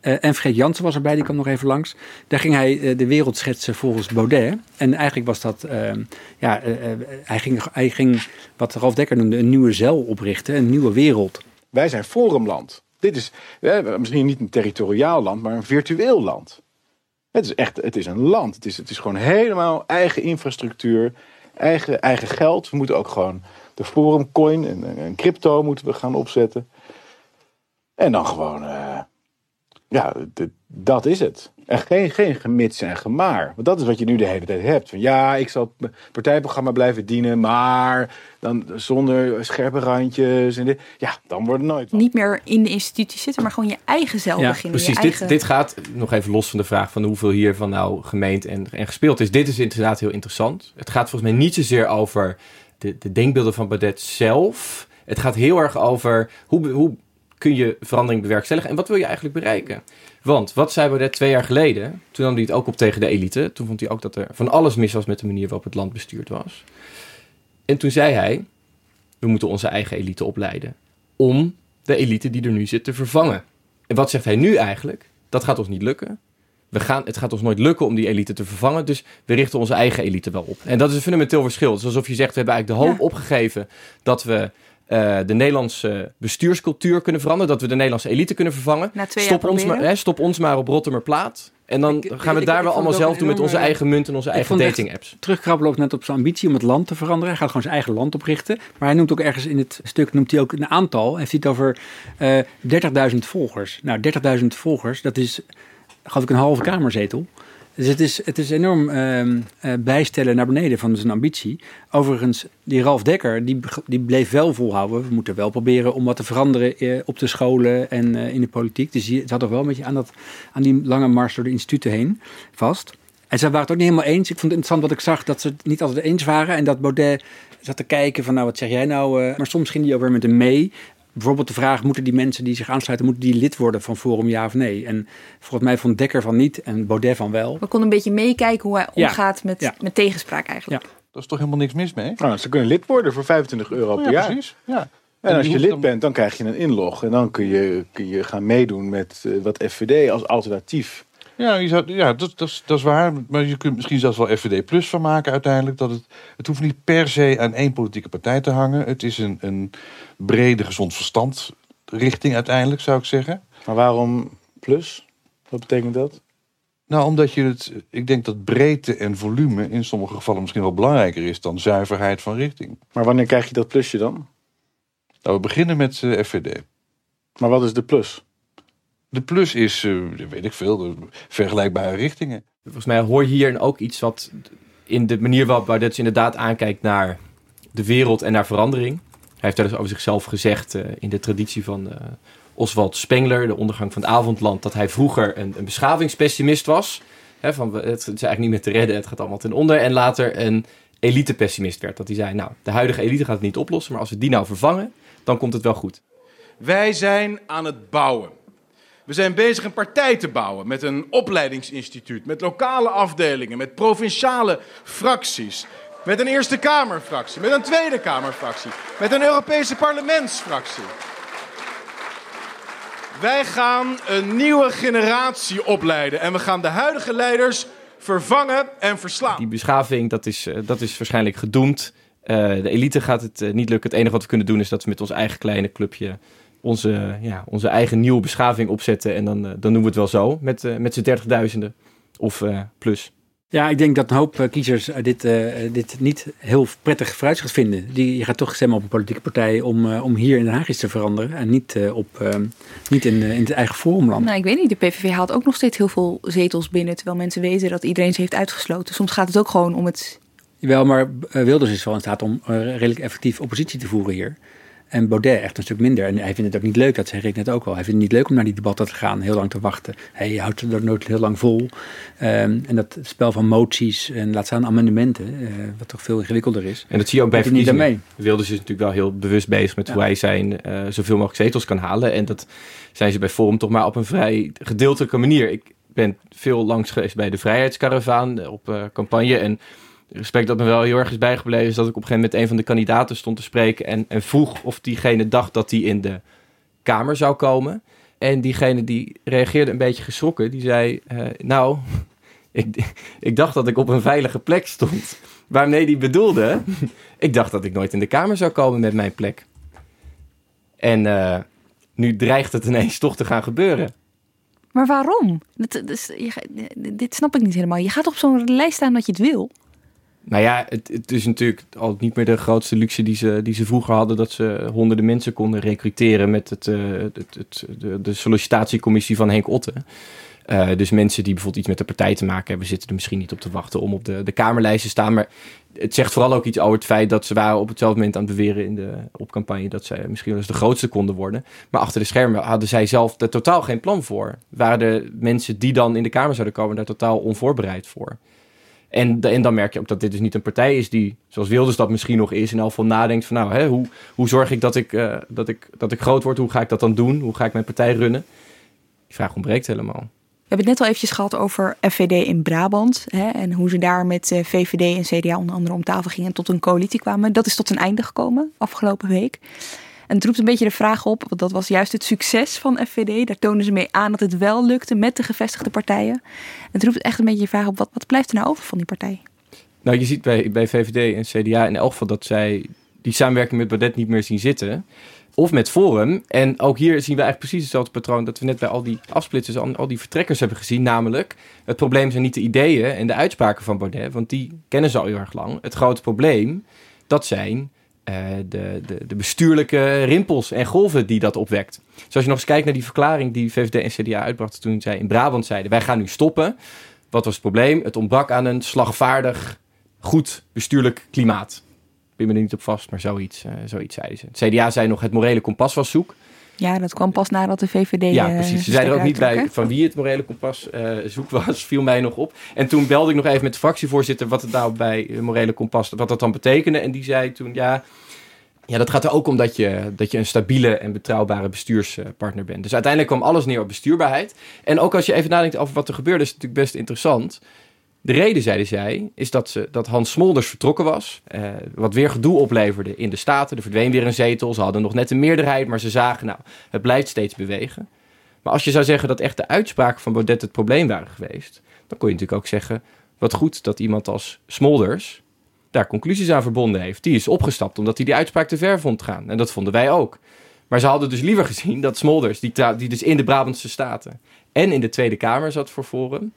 Eh, en Fred Jansen was erbij, die kwam nog even langs. Daar ging hij eh, de wereld schetsen volgens Baudet. En eigenlijk was dat, eh, ja, eh, hij, ging, hij ging wat Ralf Dekker noemde een nieuwe zeil oprichten, een nieuwe wereld. Wij zijn forumland. Dit is misschien niet een territoriaal land, maar een virtueel land. Het is echt, het is een land. Het is, het is gewoon helemaal eigen infrastructuur, eigen, eigen geld. We moeten ook gewoon de forumcoin en, en crypto moeten we gaan opzetten. En dan gewoon, ja, dat is het. En geen, geen gemits en gemaar. Want dat is wat je nu de hele tijd hebt. Van ja, ik zal het partijprogramma blijven dienen, maar dan zonder scherpe randjes. En dit. Ja, dan wordt het nooit wat. niet meer in de instituties zitten, maar gewoon je eigen zelf beginnen. Precies, je dit, eigen... dit gaat nog even los van de vraag van hoeveel hiervan nou gemeend en, en gespeeld is. Dit is inderdaad heel interessant. Het gaat volgens mij niet zozeer over de, de denkbeelden van Baudet zelf. Het gaat heel erg over hoe, hoe kun je verandering bewerkstelligen en wat wil je eigenlijk bereiken. Want wat zei Baudet twee jaar geleden? Toen nam hij het ook op tegen de elite. Toen vond hij ook dat er van alles mis was met de manier waarop het land bestuurd was. En toen zei hij, we moeten onze eigen elite opleiden om de elite die er nu zit te vervangen. En wat zegt hij nu eigenlijk? Dat gaat ons niet lukken. We gaan, het gaat ons nooit lukken om die elite te vervangen, dus we richten onze eigen elite wel op. En dat is een fundamenteel verschil. Het is alsof je zegt, we hebben eigenlijk de hoop opgegeven dat we eh, de Nederlandse bestuurscultuur kunnen veranderen, dat we de Nederlandse elite kunnen vervangen. Na twee jaar stop, ons maar, hè, stop ons maar op Rottermerplaat. En dan gaan we ik- daar ik wel allemaal zelf doen met onze eigen munt en onze Ik eigen dating apps. Terugkrabbelen ook net op zijn ambitie om het land te veranderen. Hij gaat gewoon zijn eigen land oprichten. Maar hij noemt ook ergens in het stuk noemt hij ook een aantal. Hij heeft het over eh 30.000 volgers. Nou, 30.000 volgers, dat is geloof ik een halve kamerzetel. Dus het is, het is enorm ehm, eh, bijstellen naar beneden van zijn ambitie. Overigens, die Ralf Dekker, die, die bleef wel volhouden. We moeten wel proberen om wat te veranderen eh, op de scholen en eh, in de politiek. Dus die zat toch wel een beetje aan, dat, aan die lange mars door de instituten heen vast. En ze waren het ook niet helemaal eens. Ik vond het interessant wat ik zag, dat ze het niet altijd eens waren. En dat Baudet zat te kijken van, nou, wat zeg jij nou? maar soms ging hij ook weer met hem mee. Bijvoorbeeld de vraag, moeten die mensen die zich aansluiten, moeten die lid worden van Forum, ja of nee? En volgens mij vond Dekker van niet en Baudet van wel. We konden een beetje meekijken hoe hij Ja. omgaat met, Ja. met tegenspraak eigenlijk. Dat is toch helemaal niks mis mee? Nou, ze kunnen lid worden voor 25 euro per ja, jaar. precies. Ja. En als je lid bent, dan krijg je een inlog. En dan kun je, kun je gaan meedoen met eh, wat FVD als alternatief. Ja, je zou, ja dat, dat, is, dat is waar. Maar je kunt misschien zelfs wel FVD Plus van maken uiteindelijk. Dat het, het hoeft niet per se aan één politieke partij te hangen. Het is een, een brede gezond verstand richting uiteindelijk, zou ik zeggen. Maar waarom plus? Wat betekent dat? Nou, omdat je het... Ik denk dat breedte en volume in sommige gevallen misschien wel belangrijker is dan zuiverheid van richting. Maar wanneer krijg je dat plusje dan? Nou, we beginnen met eh, FVD. Maar wat is de plus? De plus is, eh, weet ik veel, vergelijkbare richtingen. Volgens mij hoor je hier ook iets wat in de manier waarop Baudet inderdaad aankijkt naar de wereld en naar verandering. Hij heeft daar dus over zichzelf gezegd eh, in de traditie van eh, Oswald Spengler, de ondergang van het avondland, dat hij vroeger een, een beschavingspessimist was. Hè, van het is eigenlijk niet meer te redden, het gaat allemaal ten onder. En later een elitepessimist werd. Dat hij zei, nou, de huidige elite gaat het niet oplossen, maar als we die nou vervangen, dan komt het wel goed. Wij zijn aan het bouwen. We zijn bezig een partij te bouwen met een opleidingsinstituut, met lokale afdelingen, met provinciale fracties, met een Eerste Kamerfractie, met een Tweede Kamerfractie, met een Europese parlementsfractie. Wij gaan een nieuwe generatie opleiden en we gaan de huidige leiders vervangen en verslaan. Die beschaving, dat is, eh, dat is waarschijnlijk gedoemd. Eh, de elite gaat het eh, niet lukken. Het enige wat we kunnen doen is dat we met ons eigen kleine clubje onze, ja, onze eigen nieuwe beschaving opzetten. En dan, eh, dan doen we het wel zo, met, eh, met z'n dertigduizenden of eh, plus. Ja, ik denk dat een hoop kiezers dit, eh, dit niet heel prettig vooruitzicht vinden. Die, je gaat toch stemmen op een politieke partij om, om hier in Den Haag iets te veranderen. En niet, op, niet in, in het eigen forumland. Nou, ik weet niet. De PVV haalt ook nog steeds heel veel zetels binnen. Terwijl mensen weten dat iedereen ze heeft uitgesloten. Soms gaat het ook gewoon om het. Jawel, maar Wilders is wel in staat om redelijk effectief oppositie te voeren hier. En Baudet echt een stuk minder. En hij vindt het ook niet leuk, dat zei ik net ook al. Hij vindt het niet leuk om naar die debatten te gaan, heel lang te wachten. Hij houdt er nooit heel lang vol. Ehm, en dat spel van moties en laat staan amendementen, eh, wat toch veel ingewikkelder is. En dat zie je ook bij verkiezingen. Wilders is natuurlijk wel heel bewust bezig met Ja. hoe hij zijn eh, zoveel mogelijk zetels kan halen. En dat zijn ze bij Forum toch maar op een vrij gedeeltelijke manier. Ik ben veel langs geweest bij de Vrijheidskaravaan eh, op campagne. En respect dat me wel heel erg is bijgebleven is dat ik op een gegeven moment met een van de kandidaten stond te spreken. En, en vroeg of diegene dacht dat hij in de Kamer zou komen. En diegene die reageerde een beetje geschrokken. Die zei, eh, nou, ik, ik dacht dat ik op een veilige plek stond. Waarmee die bedoelde, ik dacht dat ik nooit in de Kamer zou komen met mijn plek. En eh, nu dreigt het ineens toch te gaan gebeuren. Maar waarom? Ga- dit snap ik niet helemaal. Je gaat op zo'n lijst staan dat je het wil. Nou ja, het, is natuurlijk al niet meer de grootste luxe die ze, die ze vroeger hadden. Dat ze honderden mensen konden recruteren met het, eh, het, de, de sollicitatiecommissie van Henk Otte. Eh, dus mensen die bijvoorbeeld iets met de partij te maken hebben, zitten er misschien niet op te wachten om op de, de Kamerlijst te staan. Maar het zegt vooral ook iets over het feit dat ze waren op hetzelfde moment aan het beweren in de op campagne dat zij misschien wel eens de grootste konden worden. Maar achter de schermen hadden zij zelf er totaal geen plan voor. Waren de mensen die dan in de Kamer zouden komen daar totaal onvoorbereid voor. En, dan merk je ook dat dit dus niet een partij is die, zoals Wilders dat misschien nog is, in elk geval nadenkt van nou, hè, hoe, hoe zorg ik dat ik, eh, dat, ik dat ik groot word? Hoe ga ik dat dan doen? Hoe ga ik mijn partij runnen? Die vraag ontbreekt helemaal. We hebben het net al eventjes gehad over FVD in Brabant. Hè, en hoe ze daar met eh, VVD en CDA onder andere om tafel gingen en tot een coalitie kwamen. Dat is tot een einde gekomen afgelopen week. En het roept een beetje de vraag op, want dat was juist het succes van FVD. Daar tonen ze mee aan dat het wel lukte met de gevestigde partijen. Het roept echt een beetje de vraag op, wat, wat blijft er nou over van die partij? Nou, je ziet bij, bij VVD en CDA in elk geval dat zij die samenwerking met Baudet niet meer zien zitten. Of met Forum. En ook hier zien we eigenlijk precies hetzelfde patroon dat we net bij al die afsplitsers, al, al die vertrekkers hebben gezien. Namelijk, het probleem zijn niet de ideeën en de uitspraken van Baudet, want die kennen ze al heel erg lang. Het grote probleem, dat zijn de, de, de bestuurlijke rimpels en golven die dat opwekt. Dus als je nog eens kijkt naar die verklaring die VVD en CDA uitbrachten toen zij in Brabant zeiden, wij gaan nu stoppen. Wat was het probleem? Het ontbrak aan een slagvaardig, goed bestuurlijk klimaat. Ik ben me er niet op vast, maar zoiets, uh, zoiets zeiden ze. Het CDA zei nog het morele kompas was zoek. Ja, dat kwam pas nadat de VVD. Ja, precies. Ze zeiden er ook niet bij van wie het morele kompas uh, zoek was, viel mij nog op. En toen belde ik nog even met de fractievoorzitter wat het nou bij morele kompas, wat dat dan betekende. En die zei toen, ja, ja, dat gaat er ook om dat je, dat je een stabiele en betrouwbare bestuurspartner bent. Dus uiteindelijk kwam alles neer op bestuurbaarheid. En ook als je even nadenkt over wat er gebeurde, is het natuurlijk best interessant. De reden, zeiden zij, is dat, ze, dat Hans Smolders vertrokken was. Eh, wat weer gedoe opleverde in de Staten. Er verdween weer een zetel. Ze hadden nog net een meerderheid, maar ze zagen, nou, het blijft steeds bewegen. Maar als je zou zeggen dat echt de uitspraken van Baudet het probleem waren geweest, dan kon je natuurlijk ook zeggen: wat goed dat iemand als Smolders daar conclusies aan verbonden heeft. Die is opgestapt omdat hij die uitspraak te ver vond gaan. En dat vonden wij ook. Maar ze hadden dus liever gezien dat Smolders, die, die dus in de Brabantse Staten en in de Tweede Kamer zat voor Forum,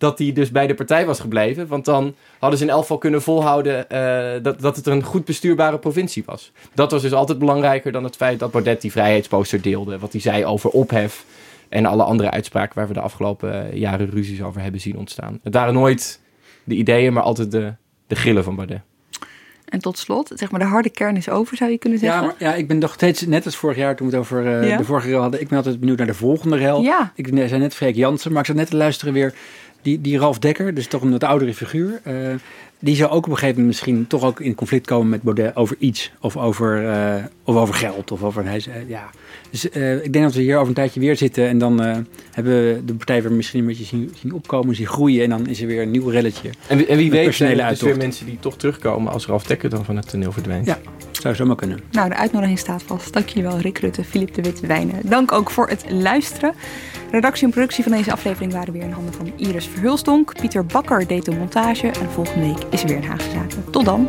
dat hij dus bij de partij was gebleven. Want dan hadden ze in elk geval kunnen volhouden uh, dat, dat het een goed bestuurbare provincie was. Dat was dus altijd belangrijker dan het feit dat Baudet die vrijheidsposter deelde. Wat hij zei over ophef en alle andere uitspraken waar we de afgelopen jaren ruzies over hebben zien ontstaan. Het waren nooit de ideeën, maar altijd de, de grillen van Baudet. En tot slot, zeg maar, de harde kern is over, zou je kunnen zeggen? Ja, maar, ja ik ben nog steeds, net als vorig jaar toen we het over uh, de vorige rel hadden, ik ben altijd benieuwd naar de volgende rel. Ja. Ik zei net Freek Jansen, maar ik zat net te luisteren weer die, die Ralf Dekker, dus toch een wat oudere figuur, uh, die zou ook op een gegeven moment misschien toch ook in conflict komen met Baudet over iets. Of over, uh, of over geld. Of over, hij, ja. Dus ik denk dat we hier over een tijdje weer zitten en dan hebben we de partij weer misschien een beetje zien, zien, opkomen, zien groeien. En dan is er weer een nieuw relletje. En, en wie weet zijn er dus weer mensen die toch terugkomen als Ralf Dekker dan van het toneel verdwijnt. Ja, zou zomaar kunnen. Nou, de uitnodiging staat vast. Dank jullie wel, Rick Rutte, Filip de Wit, Wijnen. Dank ook voor het luisteren. Redactie en productie van deze aflevering waren weer in handen van Iris Verhulstonk. Pieter Bakker deed de montage en volgende week is er weer een Haagse Zaken. Tot dan!